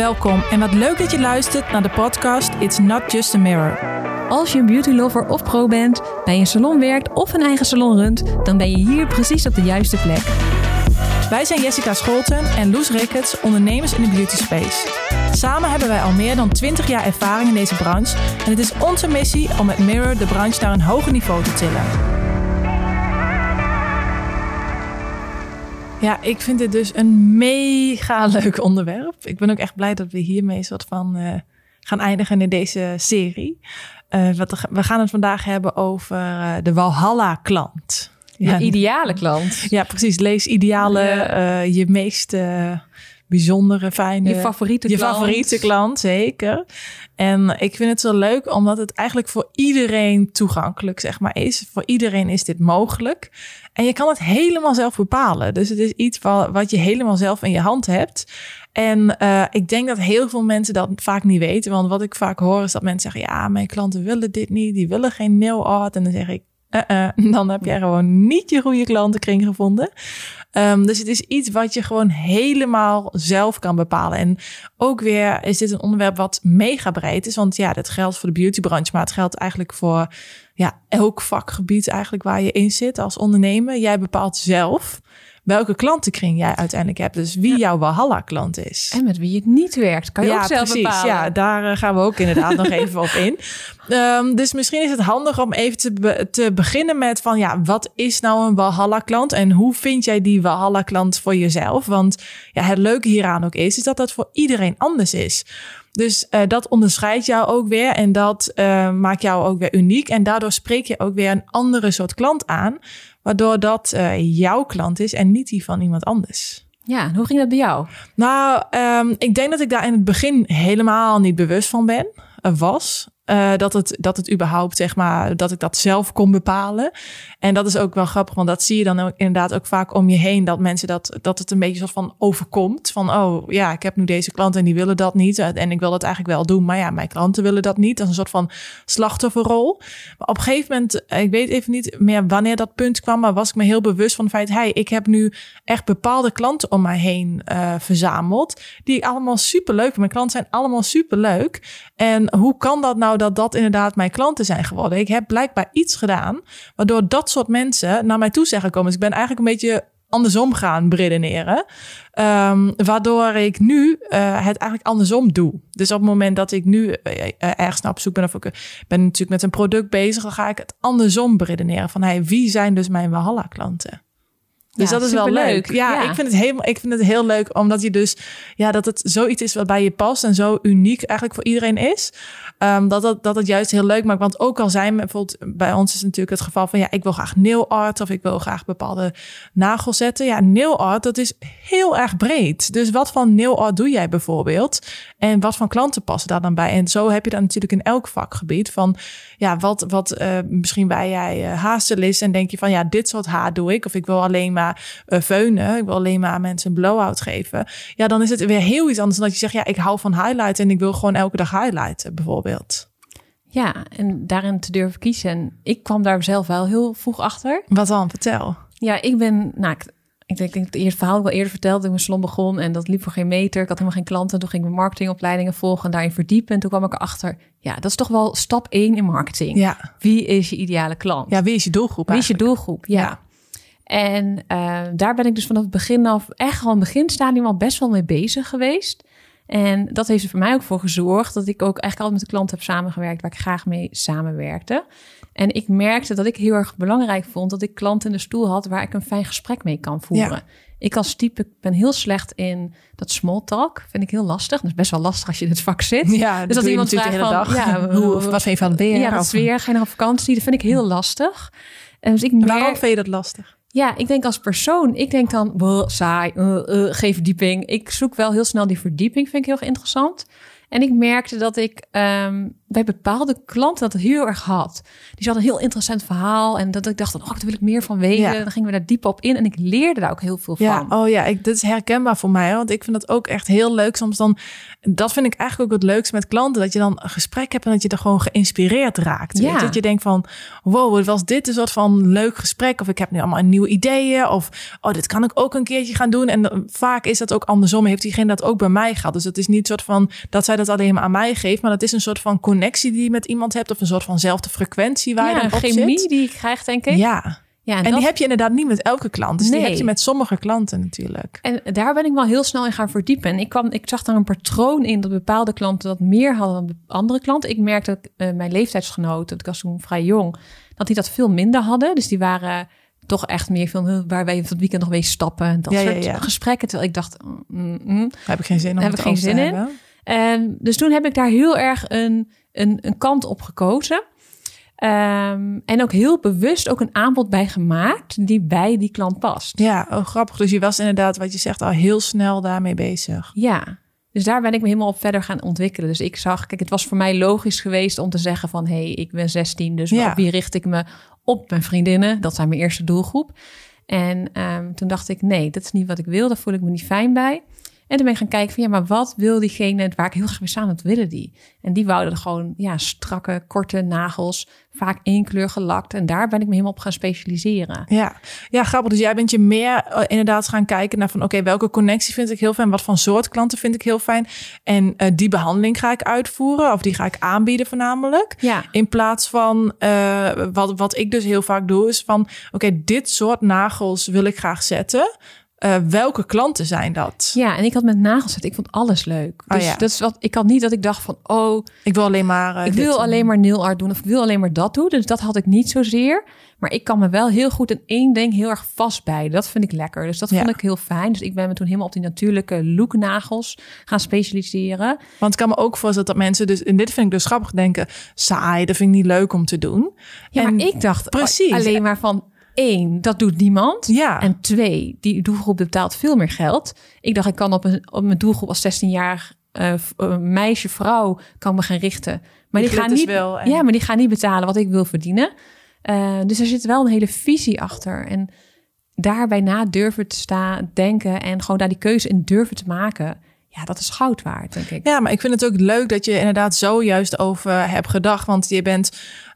Welkom en wat leuk dat je luistert naar de podcast It's Not Just a Mirror. Als je een beauty lover of pro bent, bij een salon werkt of een eigen salon runt, dan ben je hier precies op de juiste plek. Wij zijn Jessica Scholten en Loes Ricketts, ondernemers in de beauty space. Samen hebben wij al meer dan 20 jaar ervaring in deze branche en het is onze missie om met Mirror de branche naar een hoger niveau te tillen. Ja, ik vind dit dus een mega leuk onderwerp. Ik ben ook echt blij dat we hiermee soort van uh, gaan eindigen in deze serie. Uh, wat, we gaan het vandaag hebben over uh, de Walhalla-klant. Ja, de ideale klant. Ja, precies. Lees ideale, je meest bijzondere, fijne... Je favoriete je klant. Je favoriete klant, zeker. En ik vind het zo leuk, omdat het eigenlijk voor iedereen toegankelijk zeg maar, is. Voor iedereen is dit mogelijk. En je kan het helemaal zelf bepalen. Dus het is iets wat, wat je helemaal zelf in je hand hebt. En uh, ik denk dat heel veel mensen dat vaak niet weten. Want wat ik vaak hoor is dat mensen zeggen... ja, mijn klanten willen dit niet. Die willen geen nail art. En dan zeg ik... Uh -uh, dan heb jij gewoon niet je goede klantenkring gevonden. Um, dus het is iets wat je gewoon helemaal zelf kan bepalen. En ook weer is dit een onderwerp wat mega breed is. Want ja, dat geldt voor de beautybranche, maar het geldt eigenlijk voor ja, elk vakgebied eigenlijk waar je in zit als ondernemer. Jij bepaalt zelf welke klantenkring jij uiteindelijk hebt. Dus wie jouw Walhalla-klant is. En met wie het niet werkt, kan je ja, ook zelf precies. bepalen. Ja, daar gaan we ook inderdaad nog even op in. Um, dus misschien is het handig om even te, be te beginnen met van... ja, wat is nou een Walhalla-klant en hoe vind jij die Walhalla-klant voor jezelf? Want ja, het leuke hieraan ook is, is dat dat voor iedereen anders is. Dus uh, dat onderscheidt jou ook weer en dat uh, maakt jou ook weer uniek. En daardoor spreek je ook weer een andere soort klant aan, waardoor dat uh, jouw klant is en niet die van iemand anders. Ja, en hoe ging dat bij jou? Nou, um, ik denk dat ik daar in het begin helemaal niet bewust van ben, was. Uh, dat, het, dat het überhaupt, zeg maar, dat ik dat zelf kon bepalen. En dat is ook wel grappig, want dat zie je dan ook inderdaad ook vaak om je heen. Dat mensen dat, dat het een beetje soort van overkomt. Van, oh ja, ik heb nu deze klant en die willen dat niet. En ik wil dat eigenlijk wel doen, maar ja, mijn klanten willen dat niet. Is een soort van slachtofferrol. Maar op een gegeven moment, ik weet even niet meer wanneer dat punt kwam, maar was ik me heel bewust van het feit, hey, ik heb nu echt bepaalde klanten om mij heen verzameld. Die allemaal super leuk. Mijn klanten zijn allemaal super leuk. En hoe kan dat nou dat dat inderdaad mijn klanten zijn geworden? Ik heb blijkbaar iets gedaan waardoor dat soort mensen naar mij toe zijn gekomen. Dus ik ben eigenlijk een beetje andersom gaan redeneren. Um, waardoor ik nu uh, het eigenlijk andersom doe. Dus op het moment dat ik nu uh, ergens naar op zoek ben... of ik ben natuurlijk met een product bezig... dan ga ik het andersom beredeneren. Van hey, wie zijn dus mijn Walhalla-klanten? Dus ja, dat is wel leuk. Ja, ja, Ik, vind het helemaal, ik vind het heel leuk omdat je dus, ja, dat het zoiets is wat bij je past en zo uniek eigenlijk voor iedereen is. Um, dat, dat, dat het juist heel leuk maakt. Want ook al zijn bijvoorbeeld bij ons is natuurlijk het geval van ja, ik wil graag nail art of ik wil graag bepaalde nagels zetten. Ja, nail art, dat is heel erg breed. Dus wat van nail art doe jij bijvoorbeeld? En wat van klanten passen daar dan bij? En zo heb je dat natuurlijk in elk vakgebied van ja, wat, wat uh, misschien bij jij uh, haarstylist en denk je van ja, dit soort haar doe ik. Of ik wil alleen maar uh, veunen. Ik wil alleen maar mensen een blow-out geven. Ja, dan is het weer heel iets anders dan dat je zegt ja, ik hou van highlighten en ik wil gewoon elke dag highlighten bijvoorbeeld. Ja, en daarin te durven kiezen. Ik kwam daar zelf wel heel vroeg achter. Wat dan? Vertel. Ja, ik ben, nou, ik, ik denk, ik denk het verhaal wel eerder verteld. Dat ik mijn salon begon en dat liep voor geen meter. Ik had helemaal geen klanten. Toen ging ik mijn marketingopleidingen volgen en daarin verdiepen. En toen kwam ik erachter, ja, dat is toch wel stap één in marketing. Ja. Wie is je ideale klant? Ja, wie is je doelgroep Wie is je doelgroep? Ja. ja. En uh, daar ben ik dus vanaf het begin af, echt al een beginstadium al best wel mee bezig geweest. En dat heeft er voor mij ook voor gezorgd dat ik ook eigenlijk altijd met de klanten heb samengewerkt waar ik graag mee samenwerkte. En ik merkte dat ik heel erg belangrijk vond dat ik klanten in de stoel had waar ik een fijn gesprek mee kan voeren. Ja. Ik als type ben heel slecht in dat small talk. Vind ik heel lastig. Dat is best wel lastig als je in het vak zit. Ja, dus als iemand vraagt de hele van, dag. Ja, hoe of vind je van het weer? Ja, dat is weer. Ga je nog op vakantie? Dat vind ik heel lastig. En dus ik merk, Waarom vind je dat lastig? Ja, ik denk als persoon, ik denk dan, saai, uh, uh, geen verdieping. Ik zoek wel heel snel die verdieping, vind ik heel interessant. En ik merkte dat ik um, bij bepaalde klanten dat heel erg had. Die hadden een heel interessant verhaal en dat ik dacht, oh, daar wil ik meer van weten. Ja. Dan gingen we daar diep op in en ik leerde daar ook heel veel Ja, van. oh ja, ik, dit is herkenbaar voor mij. Want ik vind dat ook echt heel leuk. Soms dan, dat vind ik eigenlijk ook het leukste met klanten. Dat je dan een gesprek hebt en dat je er gewoon geïnspireerd raakt. Ja. Weet? Dat je denkt van, wow, was dit een soort van leuk gesprek? Of ik heb nu allemaal nieuwe ideeën. Of, oh, dit kan ik ook een keertje gaan doen. En dan- vaak is dat ook andersom. Heeft diegene dat ook bij mij gehad. Dus het is niet soort van, dat zij dat alleen maar aan mij geeft. Maar dat is een soort van connectie die je met iemand hebt. Of een soort vanzelfde frequentie waar ja, je dan op chemie zit. die ik krijg, denk ik. Ja, Ja, en dat- die heb je inderdaad niet met elke klant. Dus die Nee. heb je met sommige klanten natuurlijk. En daar ben ik wel heel snel in gaan verdiepen. En ik, kwam, ik zag daar een patroon in dat bepaalde klanten dat meer hadden dan andere klanten. Ik merkte dat eh, mijn leeftijdsgenoten, ik was toen vrij jong, dat die dat veel minder hadden. Dus die waren toch echt meer van "Huh, waar wij van het weekend nog mee stappen. En dat Ja, soort ja. gesprekken. Terwijl ik dacht, mm, mm, mm. Daar heb ik geen zin om Heb ik geen zin in. En dus toen heb ik daar heel erg een, een, een kant op gekozen. Ehm, en ook heel bewust ook een aanbod bij gemaakt die bij die klant past. Ja, oh, grappig. Dus je was inderdaad, wat je zegt, al heel snel daarmee bezig. Ja, dus daar ben ik me helemaal op verder gaan ontwikkelen. Dus ik zag, kijk, het was voor mij logisch geweest om te zeggen van... hé, hey, ik ben 16, dus Ja. op wie richt ik me? Op mijn vriendinnen, dat zijn mijn eerste doelgroep. En ehm, toen dacht ik, nee, dat is niet wat ik wil. Daar voel ik me niet fijn bij. En toen ben ik gaan kijken van, ja, maar wat wil diegene waar ik heel graag mee samen wat willen die? En die wouden gewoon, ja, strakke, korte nagels, vaak één kleur gelakt. En daar ben ik me helemaal op gaan specialiseren. Ja. ja, grappig. Dus jij bent je meer eh, inderdaad gaan kijken naar van... oké, welke connectie vind ik heel fijn? Wat voor soort klanten vind ik heel fijn? En eh, die behandeling ga ik uitvoeren of die ga ik aanbieden voornamelijk. Ja, In plaats van, eh, wat, wat ik dus heel vaak doe, is van... oké, dit soort nagels wil ik graag zetten. Eh, welke klanten zijn dat? ja, en ik had met nagels ik vond alles leuk. Oh Dus ja. dat is wat, ik had niet dat ik dacht van, oh, Ik wil alleen maar... eh, ik wil doen. alleen maar nail art doen of ik wil alleen maar dat doen. Dus dat had ik niet zozeer. Maar ik kan me wel heel goed in één ding heel erg vastbijten. Dat vind ik lekker. Dus dat Ja. vond ik heel fijn. Dus ik ben me toen helemaal op die natuurlijke looknagels gaan specialiseren. Want ik kan me ook voorstellen dat mensen dus... en dit vind ik dus grappig denken... saai, dat vind ik niet leuk om te doen. Ja, En- maar ik dacht precies. alleen maar van één, dat doet niemand. Ja. En twee, die doelgroep betaalt veel meer geld. Ik dacht, ik kan op, een, op mijn doelgroep als 16-jarig eh, v- eh, meisje, vrouw, kan me gaan richten. Maar Die die, gaan niet, wel en- ja, maar die gaan niet betalen wat ik wil verdienen. Eh, dus er zit wel een hele visie achter. En daarbij na durven te staan, denken en gewoon daar die keuze in durven te maken. Ja, dat is goud waard, denk ik. Ja, maar ik vind het ook leuk dat je inderdaad zo juist over hebt gedacht. Want je bent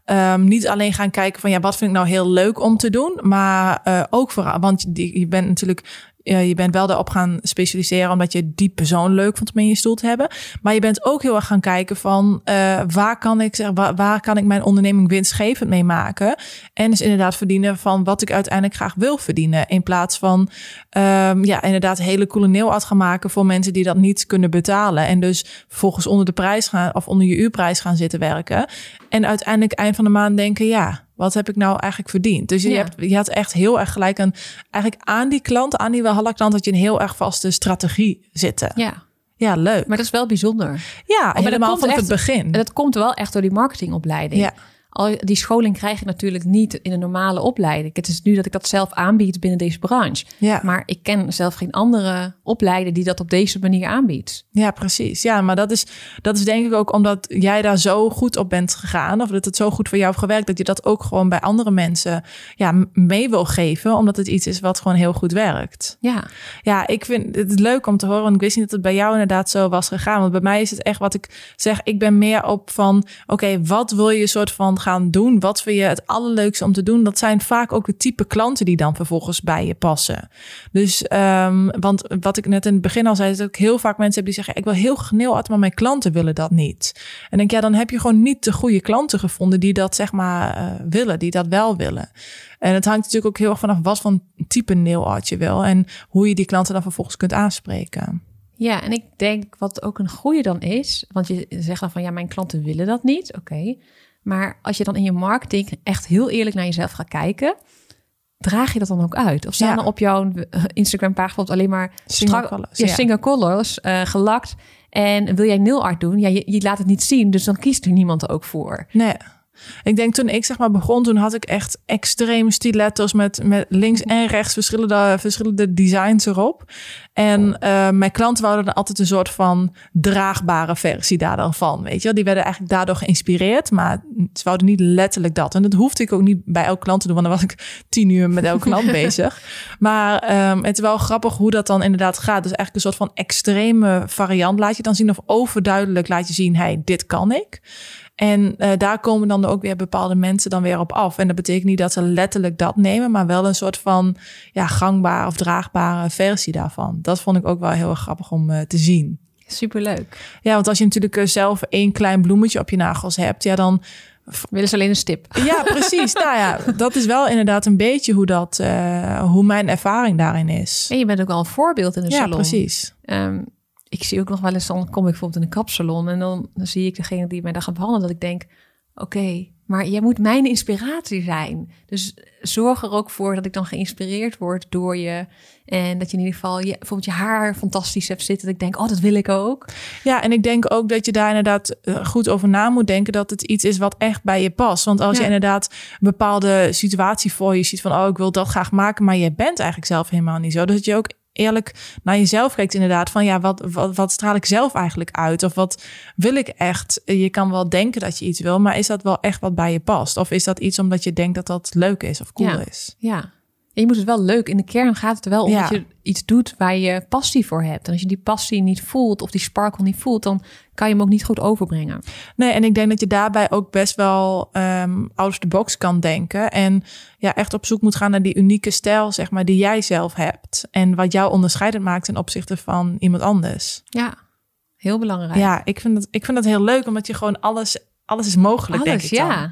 ehm, niet alleen gaan kijken van ja, wat vind ik nou heel leuk om te doen. Maar eh, ook vooral, want je bent natuurlijk. Eh, je bent wel daarop gaan specialiseren omdat je die persoon leuk vond om in je stoel te hebben. Maar je bent ook heel erg gaan kijken van eh, waar kan ik zeg, waar, waar kan ik mijn onderneming winstgevend mee maken? En dus inderdaad verdienen van wat ik uiteindelijk graag wil verdienen. In plaats van ehm, ja, inderdaad hele coole nailart gaan maken voor mensen die dat niet kunnen betalen. En dus vervolgens onder de prijs gaan of onder je uurprijs gaan zitten werken. En uiteindelijk eind van de maand denken, ja, wat heb ik nou eigenlijk verdiend? Dus je, Ja. hebt, je had echt heel erg gelijk aan, eigenlijk aan die klant, aan die Walhalla klant, dat je een heel erg vaste strategie zitten. Ja, Ja, leuk. maar dat is wel bijzonder. ja, dat helemaal komt vanaf het begin. En dat komt wel echt door die marketingopleiding. Ja. Al die scholing krijg je natuurlijk niet in een normale opleiding. Het is nu dat ik dat zelf aanbied binnen deze branche. Ja. Maar ik ken zelf geen andere opleider die dat op deze manier aanbiedt. Ja, precies. Ja, maar dat is, dat is denk ik ook omdat jij daar zo goed op bent gegaan. Of dat het zo goed voor jou heeft gewerkt. Dat je dat ook gewoon bij andere mensen ja, mee wil geven. Omdat het iets is wat gewoon heel goed werkt. Ja, Ja, ik vind het leuk om te horen. Want ik wist niet dat het bij jou inderdaad zo was gegaan. Want bij mij is het echt wat ik zeg. Ik ben meer op van, oké, wat wil je soort van gaan doen? Wat vind je het allerleukste om te doen? Dat zijn vaak ook de type klanten die dan vervolgens bij je passen. Dus, ehm, want wat ik net in het begin al zei, is dat ik heel vaak mensen heb die zeggen, ik wil heel graag nailart, maar mijn klanten willen dat niet. En denk, ja, dan heb je gewoon niet de goede klanten gevonden die dat zeg maar eh, willen, die dat wel willen. En het hangt natuurlijk ook heel erg vanaf wat voor type nail art je wil en hoe je die klanten dan vervolgens kunt aanspreken. ja, en ik denk wat ook een goede dan is, want je zegt dan van ja, mijn klanten willen dat niet. Oké. Maar als je dan in je marketing echt heel eerlijk naar jezelf gaat kijken, draag je dat dan ook uit? Of staan Ja. er op jouw Instagram pagina bijvoorbeeld alleen maar Single colors, ja, single colors eh, gelakt? En wil jij nail art doen? Ja, je, je laat het niet zien, dus dan kiest er niemand ook voor. Nee. Ik denk toen ik zeg maar begon, toen had ik echt extreme stilettos met, met links en rechts verschillende, verschillende designs erop. En uh, mijn klanten wouden er altijd een soort van draagbare versie daarvan. Weet je wel? Die werden eigenlijk daardoor geïnspireerd, maar ze wouden niet letterlijk dat. En dat hoefde ik ook niet bij elk klant te doen, want dan was ik tien uur met elke klant bezig. Maar um, het is wel grappig hoe dat dan inderdaad gaat. Dus eigenlijk een soort van extreme variant laat je dan zien, of overduidelijk laat je zien: hey, dit kan ik. En uh, daar komen dan ook weer bepaalde mensen dan weer op af. En dat betekent niet dat ze letterlijk dat nemen, maar wel een soort van ja, gangbare of draagbare versie daarvan. Dat vond ik ook wel heel erg grappig om uh, te zien. Superleuk. Ja, want als je natuurlijk uh, zelf één klein bloemetje op je nagels hebt, ja, dan willen ze alleen een stip. Ja, precies. nou ja, dat is wel inderdaad een beetje hoe dat, hoe mijn ervaring daarin is. En je bent ook al een voorbeeld in de salon. Ja, precies. Um, ik zie ook nog wel eens, dan kom ik bijvoorbeeld in een kapsalon en dan, dan zie ik degene die mij daar gaat behandelen, dat ik denk, oké, maar jij moet mijn inspiratie zijn. Dus zorg er ook voor dat ik dan geïnspireerd word door je. En dat je in ieder geval je, bijvoorbeeld je haar fantastisch hebt zitten. Dat ik denk, oh, dat wil ik ook. Ja, en ik denk ook dat je daar inderdaad eh, goed over na moet denken. Dat het iets is wat echt bij je past. Want als je inderdaad een bepaalde situatie voor je ziet van, oh, ik wil dat graag maken. Maar je bent eigenlijk zelf helemaal niet zo. Dus dat je ook eerlijk naar jezelf kijkt, inderdaad, van ja, wat, wat, wat straal ik zelf eigenlijk uit? Of wat wil ik echt? Je kan wel denken dat je iets wil, maar is dat wel echt wat bij je past? Of is dat iets omdat je denkt dat dat leuk is of cool is? Ja, je moet het wel leuk. In de kern gaat het er wel om dat je iets doet waar je passie voor hebt. En als je die passie niet voelt of die sparkle niet voelt, dan kan je hem ook niet goed overbrengen. Nee, en ik denk dat je daarbij ook best wel um, out of the box kan denken. En ja, echt op zoek moet gaan naar die unieke stijl, zeg maar, die jij zelf hebt. En wat jou onderscheidend maakt ten opzichte van iemand anders. Ja, heel belangrijk. Ja, ik vind dat, ik vind dat heel leuk, omdat je gewoon alles, alles is mogelijk, alles, denk ik dan. ja.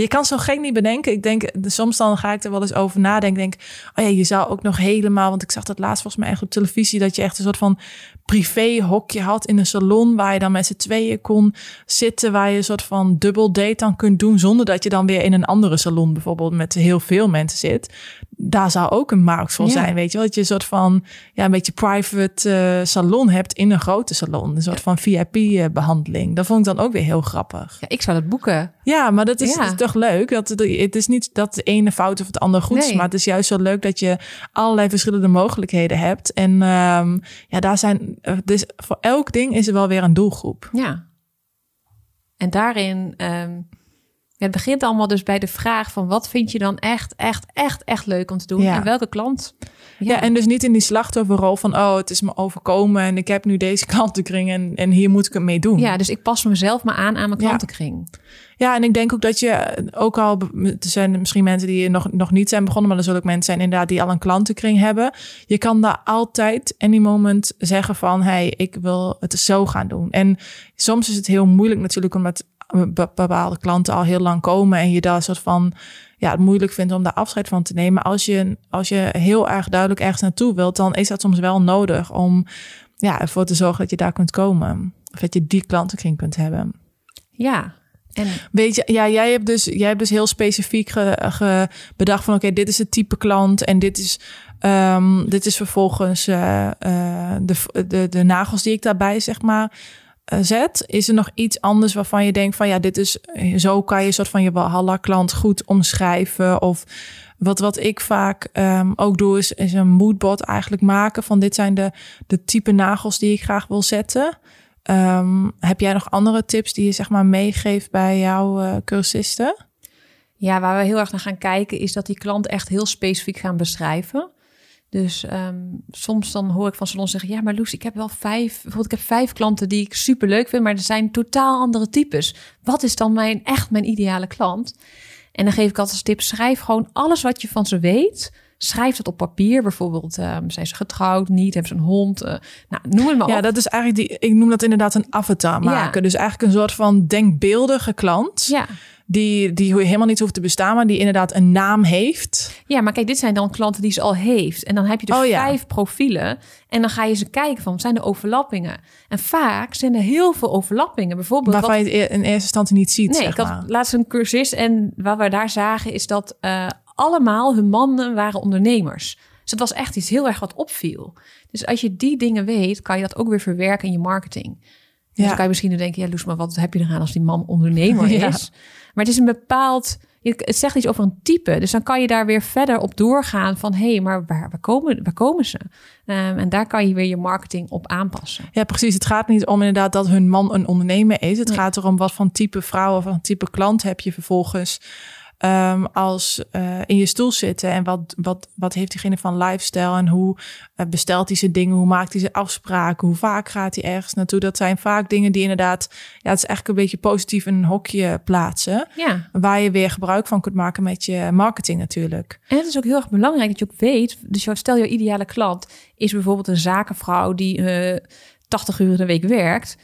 Je kan zo gek niet bedenken. Ik denk, soms dan ga ik er wel eens over nadenken. Denk, oh ja, je zou ook nog helemaal, want ik zag dat laatst volgens mij echt op televisie, dat je echt een soort van privé hokje had in een salon waar je dan met z'n tweeën kon zitten, waar je een soort van dubbel date dan kunt doen, zonder dat je dan weer in een andere salon bijvoorbeeld met heel veel mensen zit daar zou ook een markt voor zijn, weet je wel. Dat je een soort van, ja, een beetje private uh, salon hebt in een grote salon. Een soort van VIP-behandeling. Dat vond ik dan ook weer heel grappig. Ja, ik zou dat boeken. Ja, maar dat is, is toch leuk. Dat, het is niet dat de ene fout of het andere goed is, maar het is juist zo leuk dat je allerlei verschillende mogelijkheden hebt. En um, ja, daar zijn, eh, dus voor elk ding is er wel weer een doelgroep. Ja. En daarin... Um het begint allemaal dus bij de vraag van wat vind je dan echt, echt, echt, echt leuk om te doen? En welke klant? Ja. en dus niet in die slachtofferrol van oh, het is me overkomen en ik heb nu deze klantenkring en, en hier moet ik het mee doen. Ja, dus ik pas mezelf maar aan aan mijn klantenkring. Ja, en ik denk ook dat je ook al, er zijn misschien mensen die nog, nog niet zijn begonnen, maar er zullen ook mensen zijn inderdaad die al een klantenkring hebben. Je kan daar altijd, any moment, zeggen van, hey, ik wil het zo gaan doen. En soms is het heel moeilijk natuurlijk, omdat bepaalde klanten al heel lang komen en je daar soort van ja, het moeilijk vindt om daar afscheid van te nemen. Als je, als je heel erg duidelijk ergens naartoe wilt, dan is dat soms wel nodig om ja, ervoor te zorgen dat je daar kunt komen. Of dat je die klantenkring kunt hebben. Ja. En... Weet je, ja, jij hebt dus, jij hebt dus heel specifiek ge, bedacht van oké, dit is het type klant en dit is, um, dit is vervolgens uh, uh, de, de, de nagels die ik daarbij zeg maar zet, is er nog iets anders waarvan je denkt van ja, dit is zo kan je een soort van je Walhalla klant goed omschrijven of wat, wat ik vaak um, ook doe, is, is een moodboard eigenlijk maken van dit zijn de, de type nagels die ik graag wil zetten. Um, heb jij nog andere tips die je zeg maar meegeeft bij jouw uh, cursisten? Ja, waar we heel erg naar gaan kijken is dat die klant echt heel specifiek gaan beschrijven. Dus um, soms dan hoor ik van salons zeggen: Ja, maar Loes, ik heb wel vijf. Bijvoorbeeld, ik heb vijf klanten die ik super leuk vind, maar er zijn totaal andere types. Wat is dan mijn echt mijn ideale klant? En dan geef ik altijd als tip: schrijf gewoon alles wat je van ze weet. Schrijf het op papier. Bijvoorbeeld, um, zijn ze getrouwd, niet, hebben ze een hond. Uh, nou, noem het maar ja, dat is eigenlijk die. Ik noem dat inderdaad een avatar maken. Dus eigenlijk een soort van denkbeeldige klant. Ja die, die helemaal niet hoeft te bestaan, maar die inderdaad een naam heeft. Ja, maar kijk, dit zijn dan klanten die ze al heeft. En dan heb je dus oh, vijf profielen. En dan ga je ze kijken van, zijn er overlappingen? En vaak zijn er heel veel overlappingen. Bijvoorbeeld Waarvan je het in eerste instantie niet ziet, Nee, zeg ik had laatst een cursus en wat we daar zagen is dat uh, allemaal hun mannen waren ondernemers. Dus dat was echt iets heel erg wat opviel. Dus als je die dingen weet, kan je dat ook weer verwerken in je marketing. Dus dan kan je misschien nu denken, ja Loes, maar wat heb je eraan als die man ondernemer Ja. is? Maar het is een bepaald, het zegt iets over een type. Dus dan kan je daar weer verder op doorgaan van, hé, hey, maar waar, waar, komen, waar komen ze? Ehm, en daar kan je weer je marketing op aanpassen. Ja, precies. Het gaat niet om inderdaad dat hun man een ondernemer is. Het Nee. gaat erom wat voor type vrouw of wat type klant heb je vervolgens ehm, als eh, in je stoel zitten. En wat, wat, wat heeft diegene van lifestyle en hoe eh, bestelt hij zijn dingen, hoe maakt hij zijn afspraken, hoe vaak gaat hij ergens naartoe. Dat zijn vaak dingen die inderdaad, ja, het is eigenlijk een beetje positief in een hokje plaatsen. Ja, Waar je weer gebruik van kunt maken met je marketing natuurlijk. En het is ook heel erg belangrijk dat je ook weet. Dus stel, je ideale klant is bijvoorbeeld een zakenvrouw die eh 80 uur in de week werkt.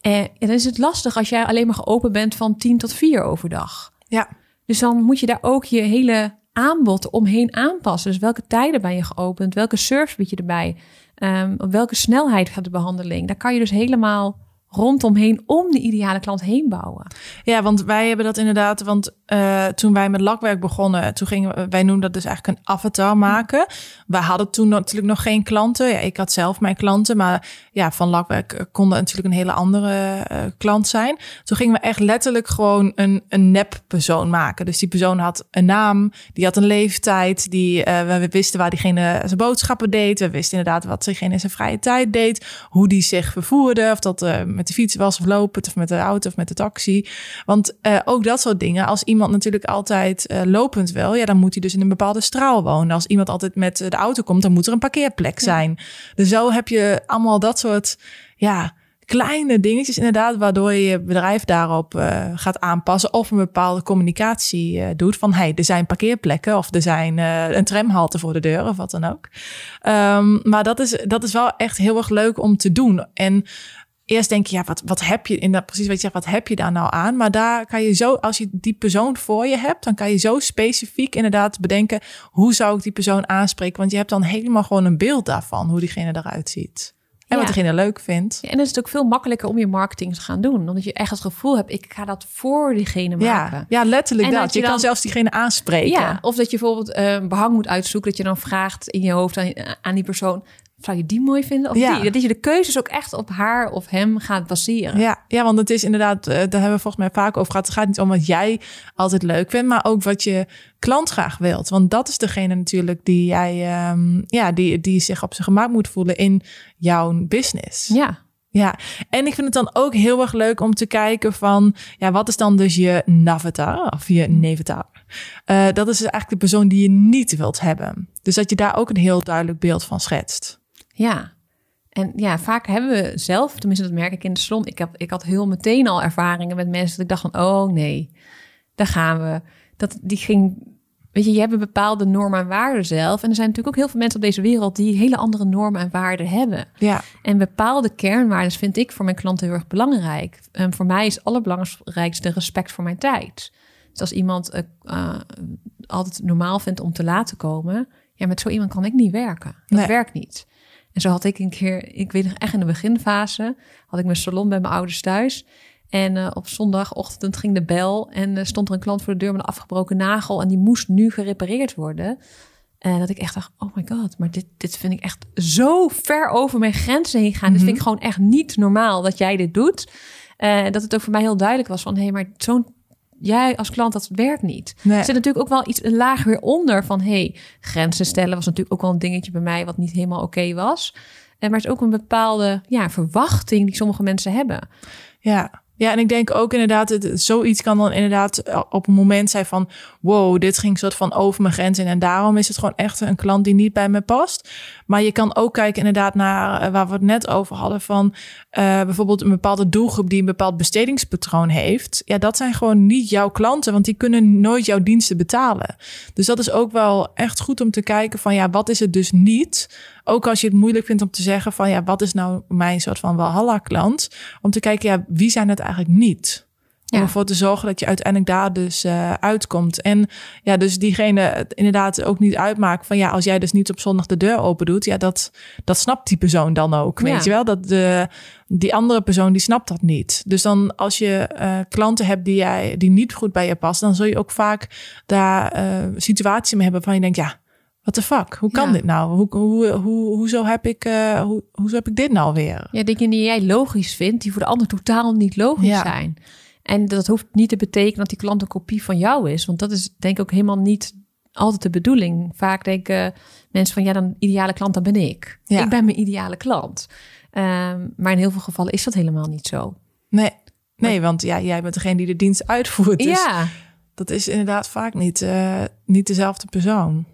En dan is het lastig als jij alleen maar geopend bent van 10 tot 4 overdag. Ja. Dus dan moet je daar ook je hele aanbod omheen aanpassen. Dus welke tijden ben je geopend? Welke service bied je erbij? Ehm, op welke snelheid gaat de behandeling? Daar kan je dus helemaal rondomheen om de ideale klant heen bouwen. Ja, want wij hebben dat inderdaad. Want eh, toen wij met lakwerk begonnen, toen gingen we, wij noemen dat dus eigenlijk een avatar maken. Wij hadden toen natuurlijk nog geen klanten. Ja, ik had zelf mijn klanten, maar ja, van lakwerk eh, kon dat natuurlijk een hele andere eh, klant zijn. Toen gingen we echt letterlijk gewoon een, een nep persoon maken. Dus die persoon had een naam, die had een leeftijd, die we wisten waar diegene zijn boodschappen deed. We wisten inderdaad wat diegene in zijn vrije tijd deed, hoe die zich vervoerde, of dat met de fiets was of lopend of met de auto of met de taxi. Want eh, ook dat soort dingen, als iemand natuurlijk altijd eh, lopend wil, ja, dan moet hij dus in een bepaalde straal wonen. Als iemand altijd met eh, de auto komt, dan moet er een parkeerplek zijn. Dus zo heb je allemaal dat soort, ja, kleine dingetjes inderdaad, waardoor je je bedrijf daarop gaat aanpassen of een bepaalde communicatie doet van hey, er zijn parkeerplekken of er zijn een tramhalte voor de deur of wat dan ook. Ehm, maar dat is, dat is wel echt heel erg leuk om te doen. En eerst denk je, ja, wat, wat heb je in dat precies wat je zegt, wat heb je daar nou aan? Maar daar kan je zo, als je die persoon voor je hebt, dan kan je zo specifiek inderdaad bedenken, hoe zou ik die persoon aanspreken? Want je hebt dan helemaal gewoon een beeld daarvan, hoe diegene eruit ziet. En wat Ja. diegene leuk vindt. Ja, en dan is het ook veel makkelijker om je marketing te gaan doen. Omdat je echt het gevoel hebt, ik ga dat voor diegene maken. Ja, ja letterlijk En dat. dat Je, je kan zelfs diegene aanspreken. Ja, of dat je bijvoorbeeld eh, behang moet uitzoeken, dat je dan vraagt in je hoofd aan, aan die persoon, zou je die mooi vinden of Ja. die? Dat je de keuzes ook echt op haar of hem gaat baseren. Ja, ja, want het is inderdaad, eh, daar hebben we volgens mij vaak over gehad. Het gaat niet om wat jij altijd leuk vindt, maar ook wat je klant graag wilt. Want dat is degene natuurlijk die jij, ehm, ja, die, die zich op zijn gemak moet voelen in jouw business. Ja, Ja, en ik vind het dan ook heel erg leuk om te kijken van, ja, wat is dan dus je navatar of je nevatar? Eh, dat is dus eigenlijk de persoon die je niet wilt hebben. Dus dat je daar ook een heel duidelijk beeld van schetst. Ja. En ja, vaak hebben we zelf, tenminste dat merk ik in de salon, ik, heb, ik had heel meteen al ervaringen met mensen dat ik dacht van, oh nee, daar gaan we. Dat, die ging, weet je, je hebt een bepaalde normen en waarden zelf. En er zijn natuurlijk ook heel veel mensen op deze wereld die hele andere normen en waarden hebben. Ja, En bepaalde kernwaarden vind ik voor mijn klanten heel erg belangrijk. En voor mij is het allerbelangrijkste respect voor mijn tijd. Dus als iemand eh, eh, altijd normaal vindt om te laten komen, ja, met zo iemand kan ik niet werken. Dat Nee. werkt niet. En zo had ik een keer, ik weet nog echt in de beginfase, had ik mijn salon bij mijn ouders thuis. En eh, op zondagochtend ging de bel en eh, stond er een klant voor de deur met een afgebroken nagel en die moest nu gerepareerd worden. En dat ik echt dacht, oh my god, maar dit, dit vind ik echt zo ver over mijn grenzen heen gaan. Dit vind ik gewoon echt niet normaal dat jij dit doet. Eh, dat het ook voor mij heel duidelijk was van, hé, maar zo'n jij als klant, dat werkt niet. Nee. Er zit natuurlijk ook wel iets een laag weer onder van, hey, grenzen stellen was natuurlijk ook wel een dingetje bij mij wat niet helemaal oké was. En maar het is ook een bepaalde ja, verwachting die sommige mensen hebben. Ja. Ja, en ik denk ook inderdaad, zoiets kan dan inderdaad eh, op een moment zijn van, wow, dit ging soort van over mijn grens in. En daarom is het gewoon echt een klant die niet bij me past. Maar je kan ook kijken inderdaad naar eh, waar we het net over hadden van eh, bijvoorbeeld een bepaalde doelgroep die een bepaald bestedingspatroon heeft. Ja, dat zijn gewoon niet jouw klanten, want die kunnen nooit jouw diensten betalen. Dus dat is ook wel echt goed om te kijken van, ja, wat is het dus niet? Ook als je het moeilijk vindt om te zeggen van, ja, wat is nou mijn soort van Walhalla-klant? Om te kijken, ja, wie zijn het eigenlijk niet? Om Ja. ervoor te zorgen dat je uiteindelijk daar dus eh, uitkomt. En ja, dus diegene het inderdaad ook niet uitmaakt van ja, als jij dus niet op zondag de deur open doet, ja, dat, dat snapt die persoon dan ook. Ja. Weet je wel? Dat de, die andere persoon die snapt dat niet. Dus dan als je eh, klanten hebt die jij die niet goed bij je passen, dan zul je ook vaak daar eh situaties mee hebben van je denkt, ja, What the fuck? Hoe kan Ja. dit nou? Hoe, hoe, hoe, hoezo, heb ik, eh, hoe, hoezo heb ik dit nou weer? Ja, dingen die jij logisch vindt, die voor de ander totaal niet logisch Ja. zijn. En dat hoeft niet te betekenen dat die klant een kopie van jou is. Want dat is denk ik ook helemaal niet altijd de bedoeling. Vaak denken mensen van, ja, dan ideale klant, dan ben ik. Ja. Ik ben mijn ideale klant. Ehm, maar in heel veel gevallen is dat helemaal niet zo. Nee, nee want ja, jij bent degene die de dienst uitvoert. Dus ja, dat is inderdaad vaak niet, eh, niet dezelfde persoon.